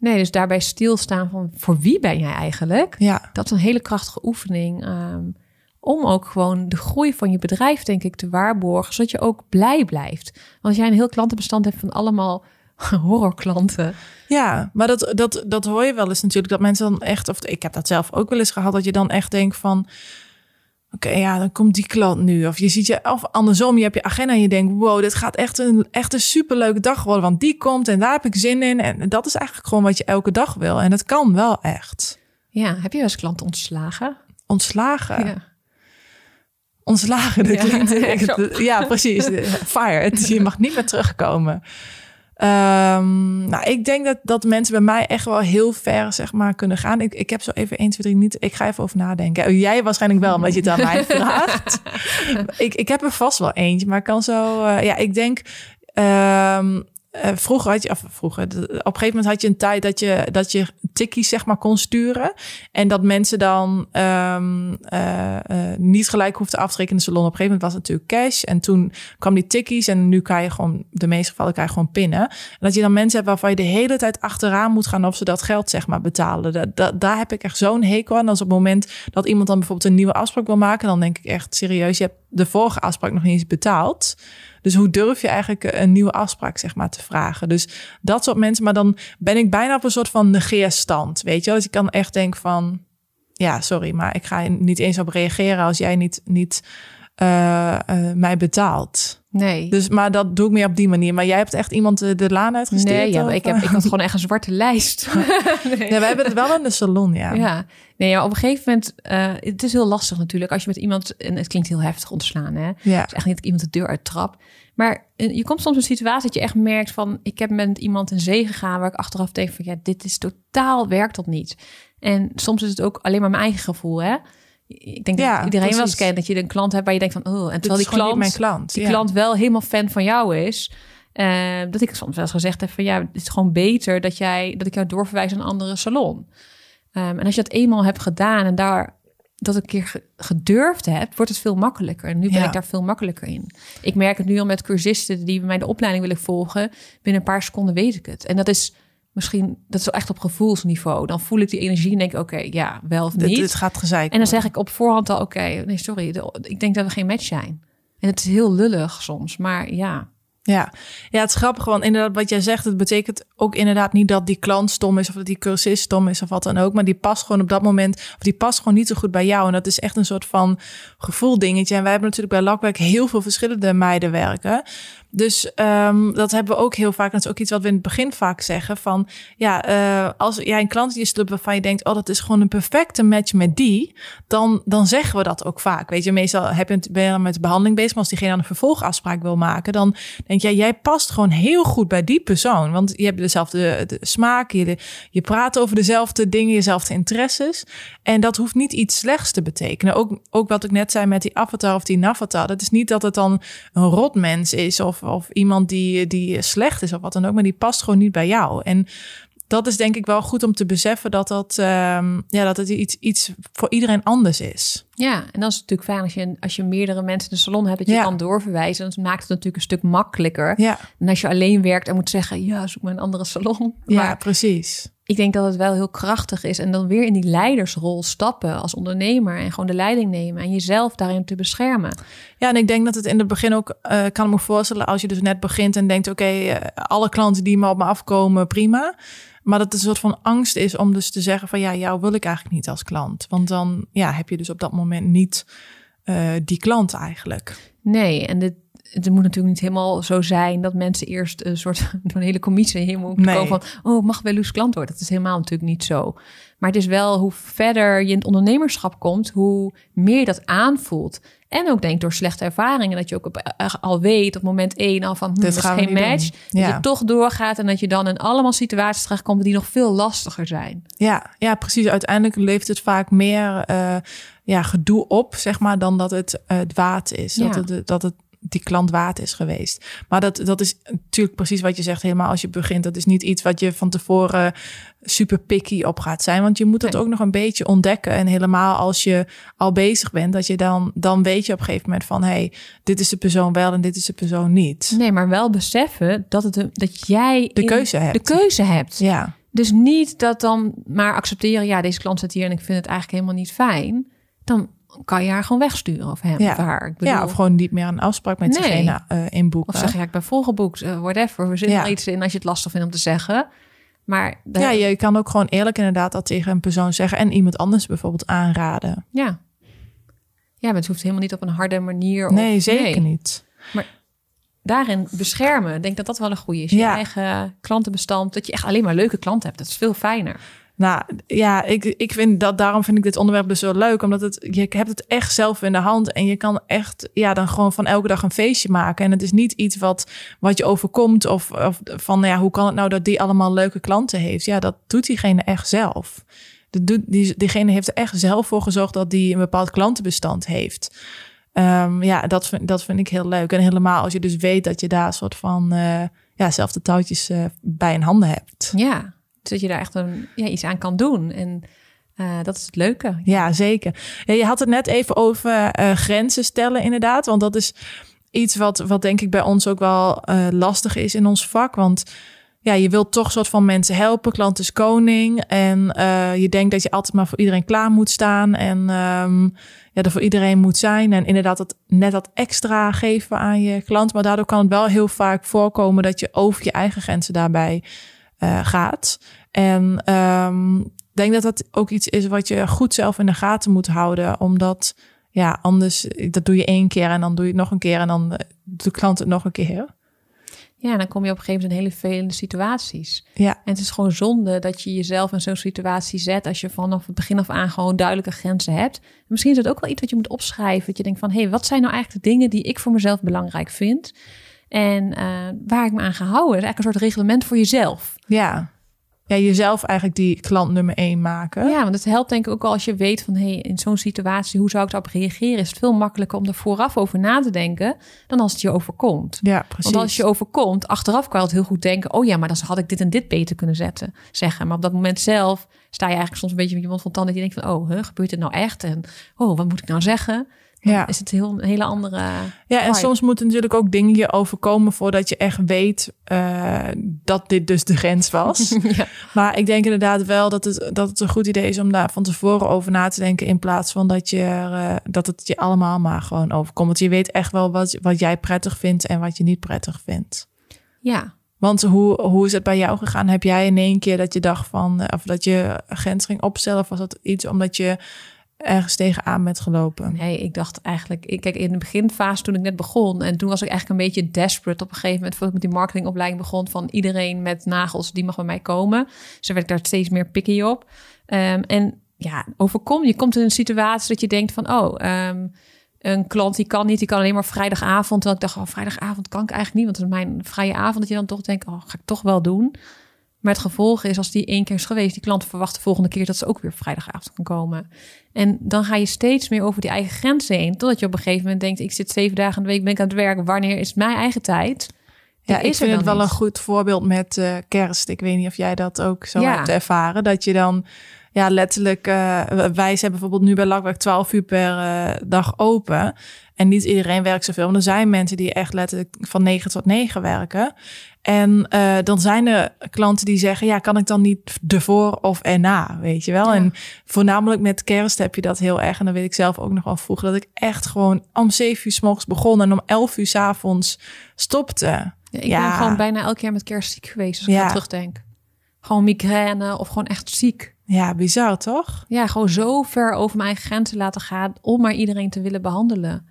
Nee, dus daarbij stilstaan van, voor wie ben jij eigenlijk? Ja, Dat is een hele krachtige oefening. ehm, om ook gewoon de groei van je bedrijf, denk ik, te waarborgen. Zodat je ook blij blijft. Want als jij een heel klantenbestand hebt van allemaal horrorklanten. ja maar dat, dat, dat hoor je wel eens natuurlijk. Dat mensen dan echt, of ik heb dat zelf ook wel eens gehad, dat je dan echt denkt van... Oké, ja, dan komt die klant nu. Of je ziet je, of andersom, je hebt je agenda en je denkt, wow, dit gaat echt een, echt een superleuke dag worden. Want die komt en daar heb ik zin in. En dat is eigenlijk gewoon wat je elke dag wil. En dat kan wel echt. Ja, heb je wel eens klanten ontslagen? Ontslagen. Ja. Ontslagen, dat Ja, klinkt... ja, precies. Fired. Je mag niet meer terugkomen. Ehm, nou, ik denk dat, dat mensen bij mij echt wel heel ver zeg maar, kunnen gaan. Ik, ik heb zo even 1, 2, 3 niet... Ik ga even over nadenken. Oh, Jij waarschijnlijk wel, omdat je het aan mij vraagt. ik, ik heb er vast wel eentje, maar ik kan zo... eh, ja, ik denk... ehm, eh, vroeger had je, of vroeger, op een gegeven moment had je een tijd dat je, dat je tikkies zeg maar kon sturen. En dat mensen dan ehm, eh, eh, niet gelijk hoefden af te rekenen in de salon. Op een gegeven moment was het natuurlijk cash. En toen kwam die tikkies en nu kan je gewoon, de meeste gevallen kan je gewoon pinnen. En dat je dan mensen hebt waarvan je de hele tijd achteraan moet gaan of ze dat geld zeg maar betalen. Da, da- daar heb ik echt zo'n hekel aan. Als op het moment dat iemand dan bijvoorbeeld een nieuwe afspraak wil maken, dan denk ik echt serieus, je hebt de vorige afspraak nog niet eens betaald. Dus hoe durf je eigenlijk een nieuwe afspraak zeg maar te vragen? Dus dat soort mensen, maar dan ben ik bijna op een soort van negeerstand, weet je wel? Dus ik kan echt denken van, ja, sorry, maar ik ga niet eens op reageren als jij niet, niet eh, eh, mij betaalt. Nee. Dus, maar dat doe ik meer op die manier. Maar jij hebt echt iemand de, de laan uitgestuurd? nee, ja, maar ik, heb, eh? ik had gewoon echt een zwarte lijst. nee. Ja, we hebben het wel in de salon, ja. Ja, nee, ja, op een gegeven moment, eh, het is heel lastig natuurlijk als je met iemand, en het klinkt heel heftig ontslaan, hè? Ja. Het is echt niet dat ik iemand de deur uittrap. Maar eh, je komt soms in een situatie dat je echt merkt van, ik heb met iemand in zee gegaan waar ik achteraf denk van, ja, dit is totaal, werkt dat niet. En soms is het ook alleen maar mijn eigen gevoel, hè? Ik denk Ja, dat iedereen wel kent dat je een klant hebt waar je denkt van, oh, en terwijl die klant, mijn klant. die ja. klant wel helemaal fan van jou is. eh, dat ik soms wel eens gezegd heb van ja, het is gewoon beter dat jij dat ik jou doorverwijs naar een andere salon. Ehm, en als je dat eenmaal hebt gedaan en daar dat een keer ge- gedurfd hebt, wordt het veel makkelijker. En nu ben Ja. ik daar veel makkelijker in. Ik merk het nu al met cursisten die bij mij de opleiding willen volgen. Binnen een paar seconden weet ik het. En dat is misschien, dat is wel echt op gevoelsniveau. Dan voel ik die energie en denk ik, oké, ja, wel of niet. dit gaat gezeik En dan zeg ik op voorhand al, oké, nee, sorry, de- ik denk dat we geen match zijn. En het is heel lullig soms, maar ja. Ja. ja, het is grappig, want inderdaad wat jij zegt, het betekent ook inderdaad niet dat die klant stom is of dat die cursist stom is of wat dan ook, maar die past gewoon op dat moment, of die past gewoon niet zo goed bij jou. En dat is echt een soort van gevoel dingetje. En wij hebben natuurlijk bij Lakwerk heel veel verschillende meiden werken. Dus ehm, dat hebben we ook heel vaak. Dat is ook iets wat we in het begin vaak zeggen. Van ja, eh, als jij een klant die waarvan je denkt, oh, dat is gewoon een perfecte match met die, dan, dan zeggen we dat ook vaak. Weet je, meestal heb je het, ben je dan met de behandeling bezig, maar als diegene dan een vervolgafspraak wil maken, dan denk jij, jij past gewoon heel goed bij die persoon. Want je hebt dezelfde de smaak, je, je praat over dezelfde dingen, dezelfde interesses. En dat hoeft niet iets slechts te betekenen. Ook, ook wat ik net zei met die avatar of die navatar. Dat is niet dat het dan een rotmens is of, of iemand die, die slecht is of wat dan ook, maar die past gewoon niet bij jou. En dat is denk ik wel goed om te beseffen dat, dat, ehm, ja, dat het iets, iets voor iedereen anders is. Ja, en dan is natuurlijk fijn als je, als je meerdere mensen in de salon hebt, dat je Ja. kan doorverwijzen. Dan maakt het natuurlijk een stuk makkelijker. Ja, En als je alleen werkt en moet zeggen, ja, zoek maar een andere salon. ja precies. Ik denk dat het wel heel krachtig is. En dan weer in die leidersrol stappen als ondernemer. En gewoon de leiding nemen en jezelf daarin te beschermen. Ja, en ik denk dat het in het begin ook, eh kan ik me voorstellen, als je dus net begint en denkt, oké, eh, alle klanten die maar op me afkomen, prima. Maar dat het een soort van angst is om dus te zeggen van, ja, jou wil ik eigenlijk niet als klant. Want dan ja, heb je dus op dat moment niet eh, die klant eigenlijk. Nee, en dit, het moet natuurlijk niet helemaal zo zijn dat mensen eerst een soort van een hele commissie heen moeten Nee. komen van, oh, mag wel eens klant worden. Dat is helemaal natuurlijk niet zo. Maar het is wel hoe verder je in het ondernemerschap komt, hoe meer dat aanvoelt. En ook denk door slechte ervaringen, dat je ook op, eh, al weet op moment één al van, hm, dat is geen match. doen. Dat Ja. je toch doorgaat en dat je dan in allemaal situaties terechtkomt die nog veel lastiger zijn. Ja, ja, precies. Uiteindelijk levert het vaak meer eh, ja, gedoe op, zeg maar, dan dat het eh, het waard is. Ja. Dat, het, dat het die klant waard is geweest. Maar dat, dat is natuurlijk precies wat je zegt, helemaal als je begint. Dat is niet iets wat je van tevoren super picky op gaat zijn. Want je moet dat Nee. ook nog een beetje ontdekken. En helemaal als je al bezig bent, dat je dan, dan weet je op een gegeven moment van... hey, dit is de persoon wel en dit is de persoon niet. Nee, maar wel beseffen dat, het, een- dat jij De in- keuze hebt. De keuze hebt. Ja, Dus niet dat dan maar accepteren, ja, deze klant zit hier en ik vind het eigenlijk helemaal niet fijn. Dan kan je haar gewoon wegsturen of hem Ja. of haar. Ik bedoel, ja, of gewoon niet meer een afspraak met Nee. diegene eh inboeken. of zeg je, ja, ik ben volgeboekt, eh, whatever. We zitten Ja. er iets in als je het lastig vindt om te zeggen. Maar de- Ja, je kan ook gewoon eerlijk inderdaad dat tegen een persoon zeggen en iemand anders bijvoorbeeld aanraden. ja. Ja, maar het hoeft helemaal niet op een harde manier. of- Nee, zeker nee. niet. Daarin beschermen. Ik denk dat dat wel een goede is. Je Ja. eigen klantenbestand. Dat je echt alleen maar leuke klanten hebt. Dat is veel fijner. Nou ja, ik, ik vind dat daarom vind ik dit onderwerp dus zo leuk, omdat het je hebt het echt zelf in de hand en je kan echt ja dan gewoon van elke dag een feestje maken en het is niet iets wat wat je overkomt of, of van ja hoe kan het nou dat die allemaal leuke klanten heeft? Ja, dat doet diegene echt zelf. Doet, die, diegene heeft er echt zelf voor gezorgd dat die een bepaald klantenbestand heeft. Ehm, ja, dat vind, dat vind ik heel leuk. En helemaal als je dus weet dat je daar een soort van eh, ja, zelf de touwtjes eh, bij in handen hebt. Ja, dat je daar echt een, ja, iets aan kan doen. En eh, dat is het leuke. Ja, zeker. Je had het net even over eh, grenzen stellen, inderdaad. Want dat is iets wat, wat denk ik bij ons ook wel eh, lastig is in ons vak. Want ja, je wilt toch soort van mensen helpen. Klant is koning. En je denkt dat je altijd maar voor iedereen klaar moet staan. En ehm, ja, er voor iedereen moet zijn. En inderdaad dat, net dat extra geven aan je klant. Maar daardoor kan het wel heel vaak voorkomen dat je over je eigen grenzen daarbij eh, gaat. En ehm, ik denk dat dat ook iets is wat je goed zelf in de gaten moet houden. Omdat, ja, anders, dat doe je één keer en dan doe je het nog een keer en dan eh, doet de klant het nog een keer. Ja, en dan kom je op een gegeven moment in hele vervelende situaties. Ja, En het is gewoon zonde dat je jezelf in zo'n situatie zet als je vanaf het begin af aan gewoon duidelijke grenzen hebt. En misschien is het ook wel iets wat je moet opschrijven. Dat je denkt van, hé, hey, wat zijn nou eigenlijk de dingen die ik voor mezelf belangrijk vind? En eh, waar ik me aan ga houden. is eigenlijk een soort reglement voor jezelf. ja. Ja, jezelf eigenlijk die klant nummer één maken. Ja, want het helpt denk ik ook al als je weet van, hé, hey, in zo'n situatie, hoe zou ik daarop reageren? Is het veel makkelijker om er vooraf over na te denken dan als het je overkomt. Ja, precies. Want als je overkomt, achteraf kan je altijd heel goed denken... oh ja, maar dan had ik dit en dit beter kunnen zetten, zeggen. Maar op dat moment zelf sta je eigenlijk soms een beetje met je mond van tanden... je denkt van, oh, huh, gebeurt dit nou echt? En oh, wat moet ik nou zeggen? Ja. is het heel, een hele andere... Ja, en vibe. soms moeten natuurlijk ook dingen je overkomen voordat je echt weet eh, dat dit dus de grens was. ja. Maar ik denk inderdaad wel dat het, dat het een goed idee is om daar van tevoren over na te denken. In plaats van dat, je, eh, dat het je allemaal maar gewoon overkomt. Want je weet echt wel wat, wat jij prettig vindt en wat je niet prettig vindt. ja. Want hoe, hoe is het bij jou gegaan? Heb jij in één keer dat je dacht van, eh, of dat je grens ging opstellen? Of was dat iets omdat je ergens tegenaan bent gelopen? Nee, ik dacht eigenlijk... Ik, kijk, in de beginfase toen ik net begon... en toen was ik eigenlijk een beetje desperate op een gegeven moment... voordat ik met die marketingopleiding begon... van iedereen met nagels, die mag bij mij komen. Dus werd ik daar steeds meer picky op. Ehm, en ja, overkom, je komt in een situatie dat je denkt van... oh, ehm, een klant die kan niet, die kan alleen maar vrijdagavond. Terwijl ik dacht, oh, vrijdagavond kan ik eigenlijk niet... want dat is mijn vrije avond, dat je dan toch denkt... oh, ga ik toch wel doen... Maar het gevolg is, als die één keer is geweest, die klant verwacht de volgende keer dat ze ook weer vrijdagavond kan komen. En dan ga je steeds meer over die eigen grenzen heen. Totdat je op een gegeven moment denkt, ik zit zeven dagen in de week, ben ik aan het werk. Wanneer is het mijn eigen tijd? Ja, ik vind het wel niet. een goed voorbeeld met eh, kerst. Ik weet niet of jij dat ook zo Ja. hebt ervaren. Dat je dan ja, letterlijk... eh, wij zijn bijvoorbeeld nu bij Lakwerk 12 uur per eh, dag open. En niet iedereen werkt zoveel. Want er zijn mensen die echt letterlijk van 9 tot 9 werken. En eh, dan zijn er klanten die zeggen... ja, kan ik dan niet ervoor of erna, weet je wel? Ja. En voornamelijk met kerst heb je dat heel erg. En dan weet ik zelf ook nog wel vroeger... dat ik echt gewoon om 7 uur s morgens begon... en om 11 uur s avonds stopte. Ja, ik Ja. ben gewoon bijna elk jaar met kerst ziek geweest, als ik Ja. terugdenk. Gewoon migraine of gewoon echt ziek. Ja, bizar toch? Ja, gewoon zo ver over mijn eigen grenzen laten gaan om maar iedereen te willen behandelen.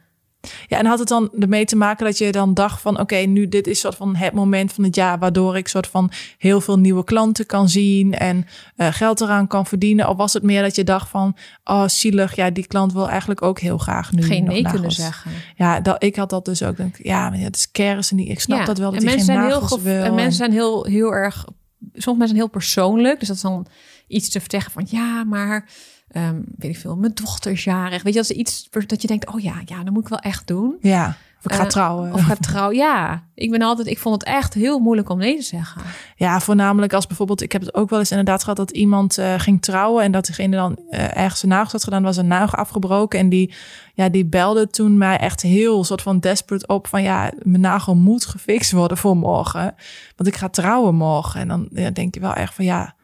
Ja, en had het dan ermee te maken dat je dan dacht van... oké, nu dit is soort van het moment van het jaar... waardoor ik soort van heel veel nieuwe klanten kan zien... en uh, geld eraan kan verdienen? Of was het meer dat je dacht van... oh, zielig, ja, die klant wil eigenlijk ook heel graag nu Geen nee kunnen zeggen. Ja, dat, ik had dat dus ook. Denk, ja, maar het is kerst en die, ik snap Ja, dat wel dat en mensen geen zijn heel wil. En mensen zijn heel, heel erg... Soms mensen zijn heel persoonlijk. Dus dat is dan iets te zeggen van... Ja, maar... ehm, weet ik veel, mijn dochter is jarig. Weet je, is iets dat je denkt... Oh ja, ja, dat moet ik wel echt doen. Ja, of ik ga Eh, trouwen. Of ga trouwen. Ja, ik ben altijd... Ik vond het echt heel moeilijk om nee te zeggen. Ja, voornamelijk als bijvoorbeeld, ik heb het ook wel eens inderdaad gehad dat iemand eh, ging trouwen en dat diegene dan eh, ergens een nagels had gedaan, was een nagel afgebroken en die, ja, die belde toen mij echt heel soort van desperate op van ja, mijn nagel moet gefixt worden voor morgen, want ik ga trouwen morgen. En dan ja, denk je wel echt van ja,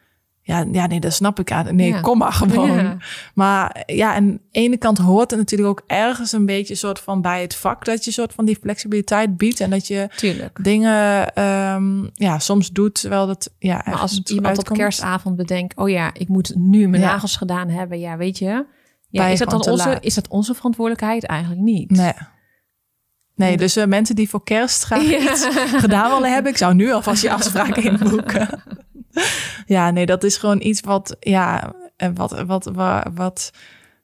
ja, ja, nee, dat snap ik aan. Nee, Ja. kom maar gewoon. Ja. Maar ja, aan de ene kant hoort het natuurlijk ook ergens een beetje soort van bij het vak dat je soort van die flexibiliteit biedt en dat je Tuurlijk. dingen ehm, ja, soms doet terwijl dat ja, Maar als iemand op kerstavond bedenkt... Oh ja, ik moet nu mijn Ja. nagels gedaan hebben. Ja, weet je... Ja, is dat dan onze, laat. is dat onze verantwoordelijkheid? Eigenlijk niet. Nee. Nee, dus eh, mensen die voor kerst graag Ja. iets gedaan willen hebben, ik zou nu alvast je afspraak inboeken. ja, nee, dat is gewoon iets wat, ja, eh, wat, wat, wat, wat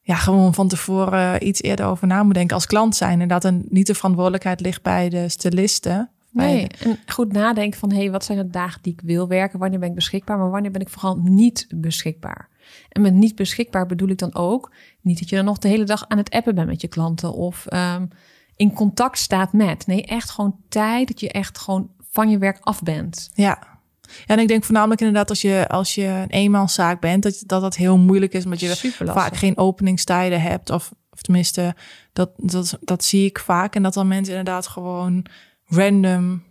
ja, gewoon van tevoren iets eerder over na moet denken als klant zijn. En dat er niet de verantwoordelijkheid ligt bij de stylisten. Nee, en goed nadenken van... hé, hey, wat zijn de dagen die ik wil werken? Wanneer ben ik beschikbaar? Maar wanneer ben ik vooral niet beschikbaar? En met niet beschikbaar bedoel ik dan ook... niet dat je dan nog de hele dag aan het appen bent met je klanten... of ehm, in contact staat met. Nee, echt gewoon tijd dat je echt gewoon van je werk af bent. Ja. Ja, en ik denk voornamelijk inderdaad als je, als je een eenmanszaak bent, dat, dat dat heel moeilijk is, omdat je vaak geen openingstijden hebt. Of, of tenminste, dat, dat, dat zie ik vaak. En dat dan mensen inderdaad gewoon random.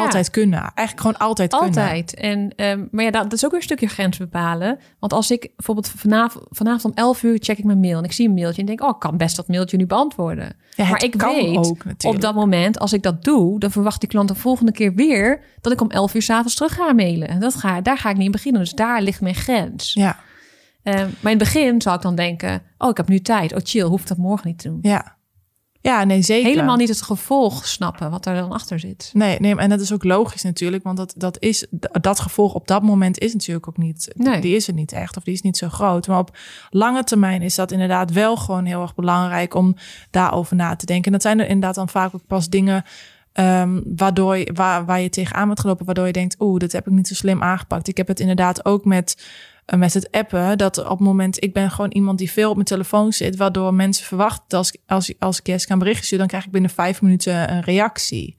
Altijd kunnen. Eigenlijk gewoon altijd, kunnen. Altijd. En, ehm, maar ja, dat, is ook weer een stukje grens bepalen. Want als ik bijvoorbeeld vanavond, vanavond om 11 uur check ik mijn mail en ik zie een mailtje en denk, oh, ik kan best dat mailtje nu beantwoorden. Ja, maar ik weet ook op dat moment, als ik dat doe, dan verwacht die klant de volgende keer weer dat ik om 11 uur s'avonds terug ga mailen. En dat ga, daar ga ik niet in beginnen. Dus daar ligt mijn grens. Ja, Ehm, maar in het begin zou ik dan denken, oh, ik heb nu tijd. Oh, chill, hoef ik dat morgen niet te doen. ja. Ja, nee, zeker. Helemaal niet het gevolg snappen wat er dan achter zit. Nee, nee, en dat is ook logisch natuurlijk, want dat, dat, is, dat gevolg op dat moment is natuurlijk ook niet, Nee. die is er niet echt of die is niet zo groot. Maar op lange termijn is dat inderdaad wel gewoon heel erg belangrijk om daarover na te denken. En dat zijn er inderdaad dan vaak ook pas dingen ehm, waardoor je, waar, waar je tegenaan bent gelopen, waardoor je denkt, oeh, dat heb ik niet zo slim aangepakt. Ik heb het inderdaad ook met, met het appen, dat op het moment, ik ben gewoon iemand die veel op mijn telefoon zit, waardoor mensen verwachten dat als, als, als ik Jessica een berichtje stuur, dan krijg ik binnen vijf minuten een reactie.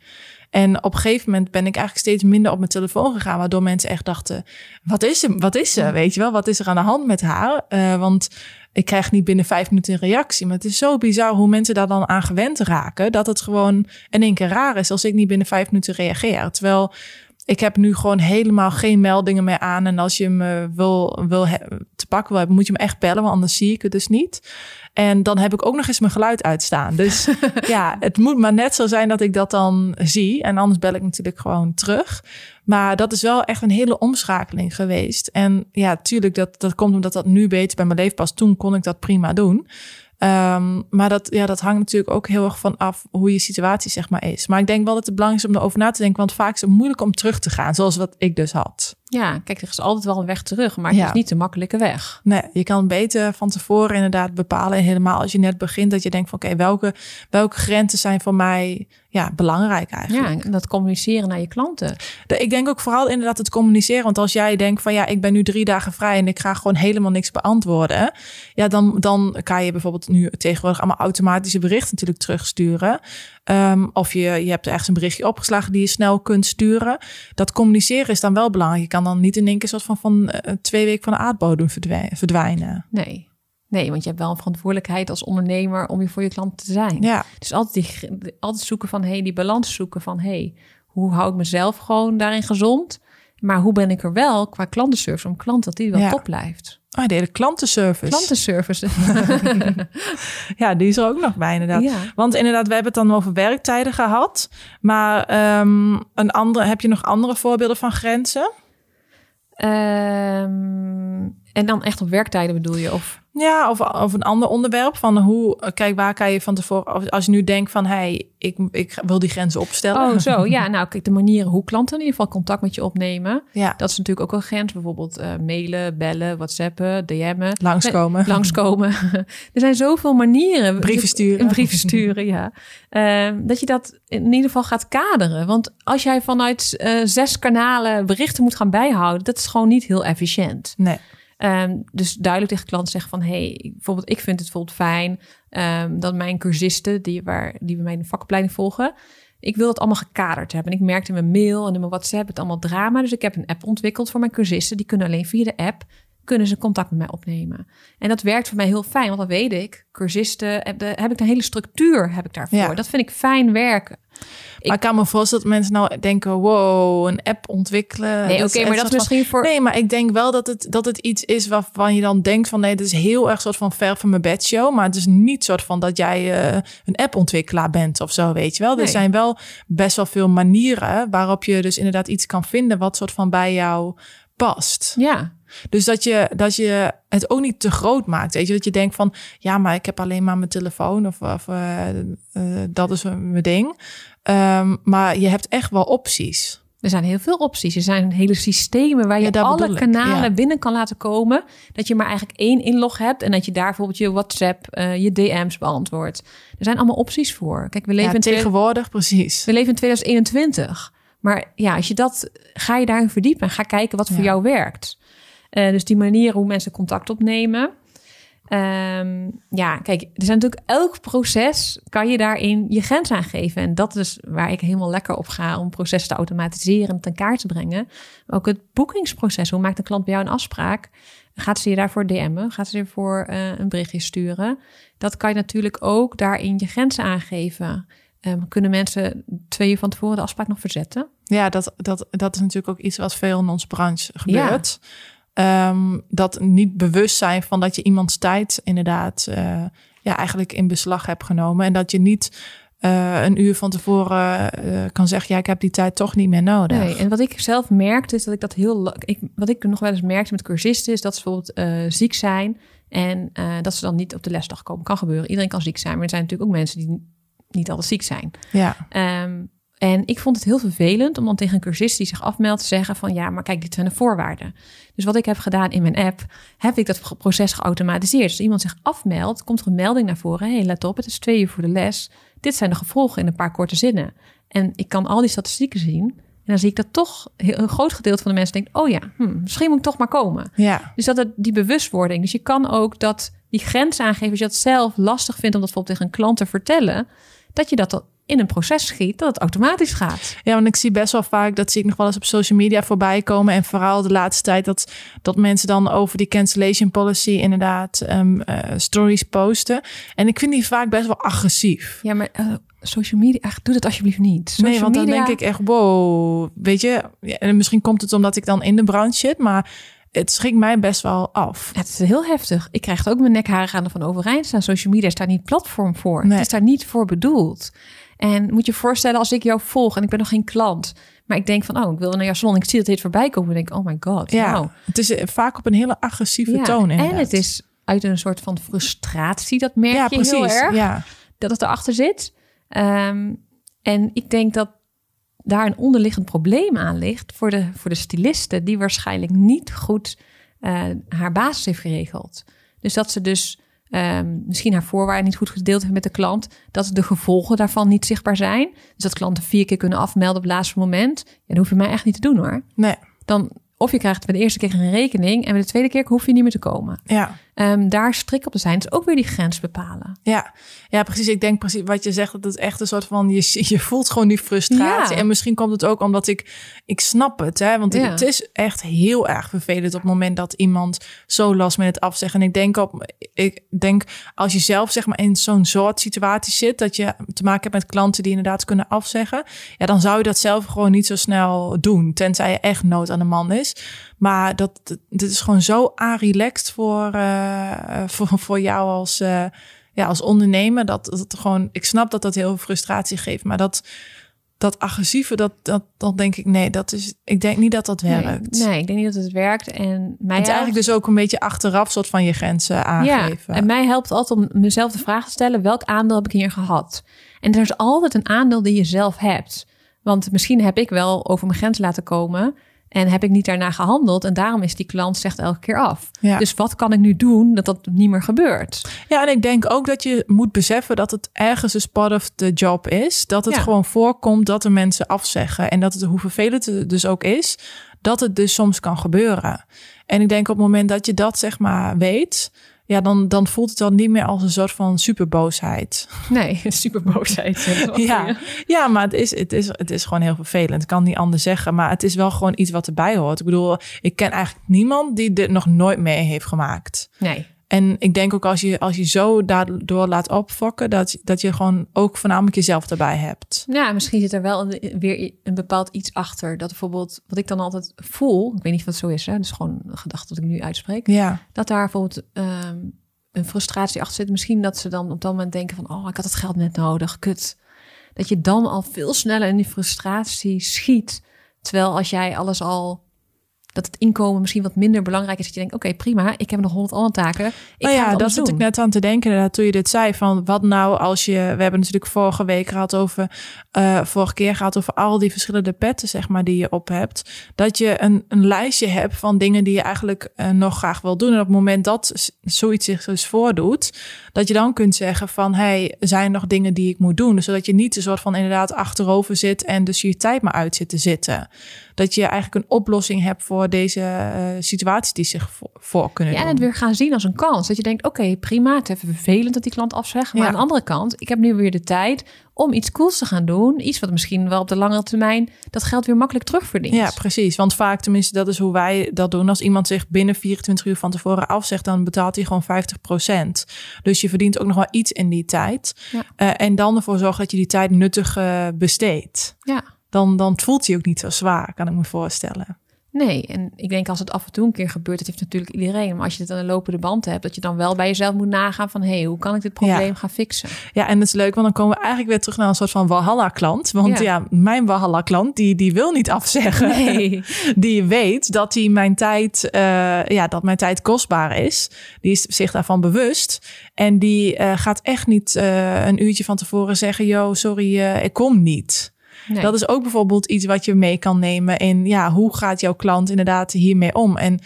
En op een gegeven moment ben ik eigenlijk steeds minder op mijn telefoon gegaan, waardoor mensen echt dachten: wat is er? Wat is er? Weet je wel, wat is er aan de hand met haar? Eh, want ik krijg niet binnen vijf minuten een reactie. Maar het is zo bizar hoe mensen daar dan aan gewend raken, dat het gewoon in één keer raar is als ik niet binnen vijf minuten reageer. Terwijl ik heb nu gewoon helemaal geen meldingen meer aan. En als je me wil, wil he- te pakken wil hebben, moet je me echt bellen, want anders zie ik het dus niet. En dan heb ik ook nog eens mijn geluid uitstaan. Dus ja, het moet maar net zo zijn dat ik dat dan zie. En anders bel ik natuurlijk gewoon terug. Maar dat is wel echt een hele omschakeling geweest. En ja, tuurlijk, dat, dat komt omdat dat nu beter bij mijn leven past. Toen kon ik dat prima doen. Ehm, maar dat, ja, dat hangt natuurlijk ook heel erg van af hoe je situatie zeg maar is. Maar ik denk wel dat het belangrijk is om erover na te denken. Want vaak is het moeilijk om terug te gaan, zoals wat ik dus had. Ja, kijk, er is altijd wel een weg terug, maar het Ja. is niet de makkelijke weg. Nee, je kan beter van tevoren inderdaad bepalen. Helemaal als je net begint, dat je denkt van oké, welke, welke grenzen zijn voor mij ja, belangrijk eigenlijk. Ja, en dat communiceren naar je klanten. Ik denk ook vooral inderdaad het communiceren. Want als jij denkt van ja, ik ben nu drie dagen vrij en ik ga gewoon helemaal niks beantwoorden. Ja, dan, dan kan je bijvoorbeeld nu tegenwoordig allemaal automatische berichten natuurlijk terugsturen. Ehm, of je, je hebt ergens een berichtje opgeslagen die je snel kunt sturen. Dat communiceren is dan wel belangrijk. Je kan dan niet in één keer soort van, van eh, twee weken van de aardbodem verdwij- verdwijnen. Nee. Nee, want je hebt wel een verantwoordelijkheid als ondernemer om je voor je klant te zijn. Ja, Dus altijd, die, altijd zoeken van, hey, die balans zoeken van, hey, hoe hou ik mezelf gewoon daarin gezond? Maar hoe ben ik er wel qua klantenservice om klant dat die wel Ja. top blijft? oh, de hele klantenservice. Klantenservice. Ja, die is er ook nog bij inderdaad. Ja. Want inderdaad, we hebben het dan over werktijden gehad. Maar ehm, een andere, heb je nog andere voorbeelden van grenzen? Ehm, en dan echt op werktijden bedoel je? Of Ja, of, of een ander onderwerp van hoe, kijk, waar kan je van tevoren, als- je nu denkt van, hey, ik, ik wil die grenzen opstellen. Oh, zo. Ja, nou, kijk, de manieren hoe klanten in ieder geval contact met je opnemen. Ja, Dat is natuurlijk ook een grens. Bijvoorbeeld eh, mailen, bellen, whatsappen, DM'en. langskomen. Langskomen. er zijn zoveel manieren. Brieven sturen. Een brief sturen, ja. Ehm, dat je dat in ieder geval gaat kaderen. Want als jij vanuit eh, zes kanalen berichten moet gaan bijhouden, dat is gewoon niet heel efficiënt. Nee. Ehm, dus duidelijk tegen klanten zeggen van... hey, bijvoorbeeld, ik vind het bijvoorbeeld fijn... ehm, dat mijn cursisten, die, waar, die bij mij in de vakopleiding volgen... ik wil dat allemaal gekaderd hebben. En ik merkte in mijn mail en in mijn WhatsApp het allemaal drama. Dus ik heb een app ontwikkeld voor mijn cursisten. Die kunnen alleen via de app kunnen ze contact met mij opnemen. En dat werkt voor mij heel fijn, want dan weet ik... cursisten, heb, de, heb ik een hele structuur heb ik daarvoor. Ja. Dat vind ik fijn werken. Maar ik kan me voorstellen dat mensen nou denken, wow, een app ontwikkelen. Nee, oké, maar dat is van- misschien voor... Nee, maar ik denk wel dat het, dat het iets is waarvan je dan denkt van... nee, dit is heel erg soort van ver van mijn bedshow. Maar het is niet soort van dat jij eh, een appontwikkelaar bent of zo, weet je wel. Nee. Er zijn wel best wel veel manieren waarop je dus inderdaad iets kan vinden... wat soort van bij jou past. Ja, Dus dat je, dat je het ook niet te groot maakt. Weet je, dat je denkt van ja, maar ik heb alleen maar mijn telefoon of, of eh, eh, dat is mijn ding. Ehm, maar je hebt echt wel opties. Er zijn heel veel opties. Er zijn hele systemen waar je Ja, alle kanalen ja. binnen kan laten komen. Dat je maar eigenlijk één inlog hebt en dat je daar bijvoorbeeld je WhatsApp, eh, je DM's beantwoordt. Er zijn allemaal opties voor. Kijk, we leven, Ja, in, tegenwoordig precies. we leven in 2021. Maar ja, als je dat, ga je daarin verdiepen en ga kijken wat voor jou werkt. Eh, dus die manier hoe mensen contact opnemen. Ehm, ja, kijk, er zijn natuurlijk elk proces kan je daarin je grens aangeven. En dat is waar ik helemaal lekker op ga om processen te automatiseren en ten kaart te brengen. Maar ook het boekingsproces. Hoe maakt een klant bij jou een afspraak? Gaat ze je daarvoor DM'en? Gaat ze ervoor eh, een berichtje sturen? Dat kan je natuurlijk ook daarin je grenzen aangeven. Ehm, kunnen mensen twee uur van tevoren de afspraak nog verzetten? Ja, dat, dat, dat is natuurlijk ook iets wat veel in onze branche gebeurt. Ehm, dat niet bewust zijn van dat je iemands tijd inderdaad eh, ja, eigenlijk in beslag hebt genomen. En dat je niet eh, een uur van tevoren eh, kan zeggen, ja, ik heb die tijd toch niet meer nodig. Nee, en wat ik zelf merkte is dat ik dat heel... Ik, wat ik nog wel eens merkte met cursisten is dat ze bijvoorbeeld ziek zijn... en dat ze dan niet op de lesdag komen. Kan gebeuren. Iedereen kan ziek zijn, maar er zijn natuurlijk ook mensen die niet altijd ziek zijn. Ja, Ehm, en ik vond het heel vervelend om dan tegen een cursist die zich afmeldt te zeggen van ja, maar kijk, dit zijn de voorwaarden. Dus wat ik heb gedaan in mijn app, heb ik dat proces geautomatiseerd. Dus als iemand zich afmeldt, komt er een melding naar voren. hey, let op, het is twee uur voor de les. Dit zijn de gevolgen in een paar korte zinnen. En ik kan al die statistieken zien. En dan zie ik dat toch een groot gedeelte van de mensen denkt, oh ja, hm, misschien moet ik toch maar komen. ja. Dus dat het, die bewustwording. Dus je kan ook dat die grens aangeven. Als je dat zelf lastig vindt om dat bijvoorbeeld tegen een klant te vertellen. Dat je dat in een proces schiet, dat het automatisch gaat. Ja, want ik zie best wel vaak, dat zie ik nog wel eens op social media voorbij komen. En vooral de laatste tijd dat, dat mensen dan over die cancellation policy inderdaad ehm, eh, stories posten. En ik vind die vaak best wel agressief. Ja, maar eh, social media, ach, doe dat alsjeblieft niet. Social nee, want dan media- denk ik echt, wow, weet je. Ja, en misschien komt het omdat ik dan in de branche zit, maar het schrikt mij best wel af. Het is heel heftig. Ik krijg het ook mijn nekharen gaan ervan overeind staan. Social media is daar niet platform voor. Nee. Het is daar niet voor bedoeld. En moet je je voorstellen, als ik jou volg en ik ben nog geen klant, maar ik denk van, oh, ik wil naar jouw salon, ik zie dat dit voorbij komen, en denk oh my god, Ja, wow. het is eh, vaak op een hele agressieve Ja, toon. en inderdaad. het is uit een soort van frustratie, dat merk ja, je heel precies. erg. Ja, dat het erachter zit. Ehm, en ik denk dat daar een onderliggend probleem aan ligt voor de, voor de styliste, die waarschijnlijk niet goed eh, haar basis heeft geregeld. Dus dat ze dus ehm, misschien haar voorwaarden niet goed gedeeld heeft met de klant, dat de gevolgen daarvan niet zichtbaar zijn. Dus dat klanten vier keer kunnen afmelden op het laatste moment. Ja, dat hoef je mij echt niet te doen hoor. nee, Dan, of je krijgt bij de eerste keer een rekening en bij de tweede keer hoef je niet meer te komen. ja. Ehm, daar strik op te zijn, is ook weer die grens bepalen. Ja, ja, precies. Ik denk precies wat je zegt. Dat het echt een soort van je, je voelt gewoon die frustratie. Ja. En misschien komt het ook omdat ik ik snap het, hè? Want Ja. het is echt heel erg vervelend op het moment dat iemand zo last met het afzeggen. En ik denk op, ik denk als je zelf zeg maar in zo'n soort situatie zit dat je te maken hebt met klanten die inderdaad kunnen afzeggen, ja, dan zou je dat zelf gewoon niet zo snel doen, tenzij je echt nood aan de man is. Maar dat, dit is gewoon zo aanrelaxed voor, eh, voor, voor jou als, eh, ja, als ondernemer. Dat, dat gewoon, ik snap dat dat heel veel frustratie geeft. Maar dat, dat agressieve, dat, dat, dat denk ik, nee, dat is, ik denk niet dat dat werkt. Nee, nee, ik denk niet dat het werkt. En mij het eigenlijk dus ook een beetje achteraf soort van je grenzen aangeven. Ja, en mij helpt altijd om mezelf de vraag te stellen: welk aandeel heb ik hier gehad? En er is altijd een aandeel die je zelf hebt. Want misschien heb ik wel over mijn grens laten komen en heb ik niet daarna gehandeld. En daarom is die klant zegt elke keer af. Ja. Dus wat kan ik nu doen dat dat niet meer gebeurt? Ja, en ik denk ook dat je moet beseffen dat het ergens een part of the job is. Dat het Ja. gewoon voorkomt dat er mensen afzeggen. En dat het, hoe vervelend het dus ook is, dat het dus soms kan gebeuren. En ik denk op het moment dat je dat zeg maar weet, ja, dan, dan voelt het dan niet meer als een soort van superboosheid. Nee, superboosheid. Ja, ja maar het is, het, is, het is gewoon heel vervelend. Ik kan niet anders zeggen, maar het is wel gewoon iets wat erbij hoort. Ik bedoel, ik ken eigenlijk niemand die dit nog nooit mee heeft gemaakt. Nee. En ik denk ook als je, als je zo daardoor laat opfokken, dat, dat je gewoon ook voornamelijk jezelf erbij hebt. Ja, misschien zit er wel een, weer een bepaald iets achter. Dat bijvoorbeeld, wat ik dan altijd voel, ik weet niet of het zo is, hè, dus gewoon een gedachte dat ik nu uitspreek. Ja, dat daar bijvoorbeeld ehm, een frustratie achter zit. Misschien dat ze dan op dat moment denken van... oh, ik had het geld net nodig, kut. Dat je dan al veel sneller in die frustratie schiet. Terwijl als jij alles al... dat het inkomen misschien wat minder belangrijk is... dat je denkt, oké, prima, ik heb nog honderd andere taken. Ik nou ja, dat zit ik net aan te denken inderdaad, toen je dit zei. Van wat nou als je, we hebben natuurlijk vorige week gehad over, eh, vorige keer gehad over al die verschillende petten, zeg maar, die je op hebt. Dat je een, een lijstje hebt van dingen die je eigenlijk eh, nog graag wil doen. En op het moment dat zoiets zich dus voordoet, dat je dan kunt zeggen van, hey, zijn er nog dingen die ik moet doen? Dus zodat je niet een soort van inderdaad achterover zit en dus je tijd maar uit zit te zitten. Dat je eigenlijk een oplossing hebt voor deze eh, situaties die zich vo- voor kunnen Ja, en het weer gaan zien als een kans. Dat je denkt, oké, prima, het is even vervelend dat die klant afzegt. Maar Ja. aan de andere kant, ik heb nu weer de tijd om iets cools te gaan doen. Iets wat misschien wel op de langere termijn dat geld weer makkelijk terugverdient. Ja, precies. Want vaak, tenminste, dat is hoe wij dat doen. Als iemand zich binnen 24 uur van tevoren afzegt, dan betaalt hij gewoon 50%. Dus je verdient ook nog wel iets in die tijd. Ja. Eh, en dan ervoor zorgen dat je die tijd nuttig eh, besteedt. ja. Dan, dan voelt hij ook niet zo zwaar, kan ik me voorstellen. Nee, en ik denk als het af en toe een keer gebeurt, dat heeft natuurlijk iedereen. Maar als je het aan de lopende band hebt, dat je dan wel bij jezelf moet nagaan van, hé, hey, hoe kan ik dit probleem Ja. gaan fixen? Ja, en dat is leuk, want dan komen we eigenlijk weer terug naar een soort van Walhalla-klant. Want Ja. ja, mijn Walhalla-klant, die, die wil niet afzeggen. Nee. die weet dat hij mijn tijd, eh, ja, dat mijn tijd kostbaar is. Die is zich daarvan bewust. En die eh, gaat echt niet eh, een uurtje van tevoren zeggen: Yo, sorry, ik kom niet. Dat is ook bijvoorbeeld iets wat je mee kan nemen in ja, hoe gaat jouw klant inderdaad hiermee om? En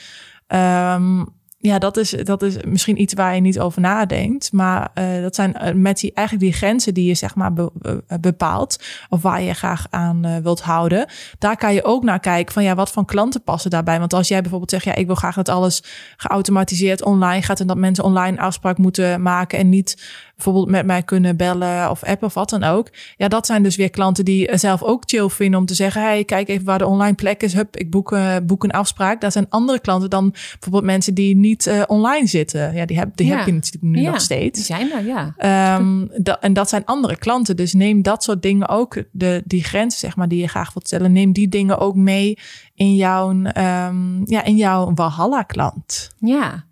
ehm, ja, dat is, dat is misschien iets waar je niet over nadenkt. Maar eh, dat zijn eh, met die, eigenlijk die grenzen die je zeg maar be- be- bepaalt. Of waar je graag aan eh, wilt houden. Daar kan je ook naar kijken van ja, wat voor klanten passen daarbij. Want als jij bijvoorbeeld zegt, ja, ik wil graag dat alles geautomatiseerd online gaat. En dat mensen online afspraak moeten maken. En niet bijvoorbeeld met mij kunnen bellen of appen of wat dan ook. Ja, dat zijn dus weer klanten die eh, zelf ook chill vinden om te zeggen: hey, kijk even waar de online plek is. Hup, ik boek, eh, boek een afspraak. Dat zijn andere klanten dan bijvoorbeeld mensen die niet eh, online zitten. Ja, die heb, die Ja. heb je natuurlijk nu Ja, nog Die steeds. zijn er, ja. Ehm, da- en dat zijn andere klanten. Dus neem dat soort dingen ook, de, die grenzen zeg maar, die je graag wilt stellen, neem die dingen ook mee in jouw, ehm, ja, in jouw Walhalla-klant. Ja.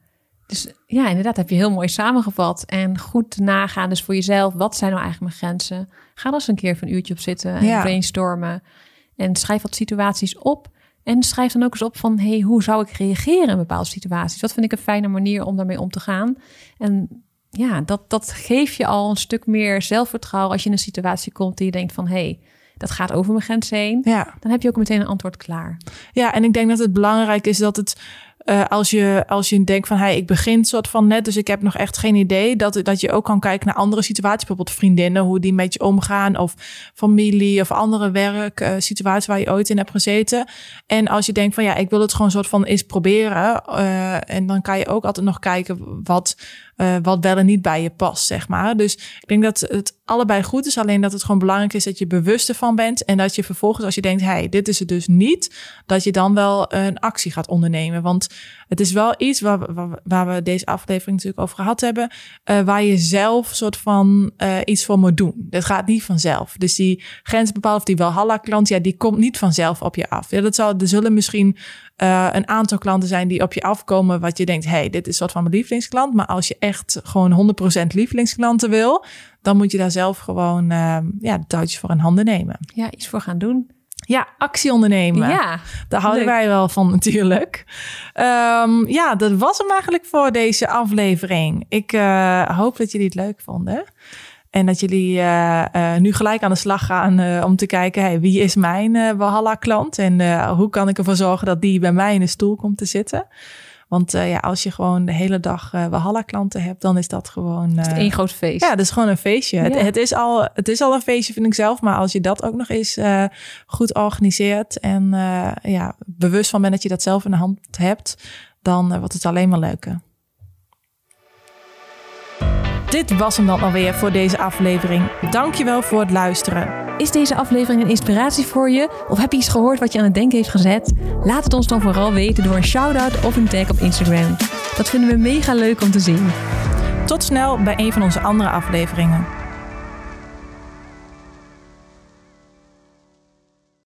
Dus ja, inderdaad, heb je heel mooi samengevat. En goed nagaan dus voor jezelf. Wat zijn nou eigenlijk mijn grenzen? Ga er eens een keer even een uurtje op zitten en Ja. brainstormen. En schrijf wat situaties op. En schrijf dan ook eens op van... hey, hoe zou ik reageren in bepaalde situaties? Wat vind ik een fijne manier om daarmee om te gaan? En ja, dat, dat geeft je al een stuk meer zelfvertrouwen... als je in een situatie komt die je denkt van... hey, dat gaat over mijn grens heen. Ja. Dan heb je ook meteen een antwoord klaar. Ja, en ik denk dat het belangrijk is dat het. Eh, als, je, als je denkt van hey, ik begin soort van net, dus ik heb nog echt geen idee. Dat, dat je ook kan kijken naar andere situaties, bijvoorbeeld vriendinnen, hoe die met je omgaan, of familie of andere werk, eh, situaties waar je ooit in hebt gezeten. En als je denkt van ja, ik wil het gewoon soort van eens proberen. eh, en dan kan je ook altijd nog kijken wat, eh, wat wel en niet bij je past, zeg maar. Dus ik denk dat het allebei goed is, alleen dat het gewoon belangrijk is dat je bewust ervan bent. En dat je vervolgens, als je denkt, hey, dit is het dus niet, dat je dan wel een actie gaat ondernemen. Want het is wel iets waar, waar, we deze aflevering natuurlijk over gehad hebben, eh, waar je zelf soort van eh, iets voor moet doen. Dat gaat niet vanzelf. Dus die grens bepaald of die Walhalla-klant, ja, die komt niet vanzelf op je af. Ja, dat zal, er zullen misschien uh, een aantal klanten zijn die op je afkomen wat je denkt, hey, dit is wat van mijn lievelingsklant. Maar als je echt gewoon 100% lievelingsklanten wil, dan moet je daar zelf gewoon uh, ja, de touwtjes voor in handen nemen. Ja, iets voor gaan doen. Ja, actie ondernemen. Ja, Daar houden wij wel van natuurlijk. Um, ja, dat was hem eigenlijk voor deze aflevering. Ik uh, hoop dat jullie het leuk vonden. En dat jullie uh, uh, nu gelijk aan de slag gaan om te kijken, hey, wie is mijn Walhalla-klant? En hoe kan ik ervoor zorgen dat die bij mij in de stoel komt te zitten? Want ja, als je gewoon de hele dag Walhalla-klanten hebt, dan is dat gewoon... het is één groot feest. Ja, dat is gewoon een feestje. Ja. Het, het, is al, het is al een feestje, vind ik zelf. Maar als je dat ook nog eens goed organiseert en ja, bewust van bent dat je dat zelf in de hand hebt, dan wordt het alleen maar leuker. Dit was hem dan alweer voor deze aflevering. Dankjewel voor het luisteren. Is deze aflevering een inspiratie voor je? Of heb je iets gehoord wat je aan het denken heeft gezet? Laat het ons dan vooral weten door een shout-out of een tag op Instagram. Dat vinden we mega leuk om te zien. Tot snel bij een van onze andere afleveringen.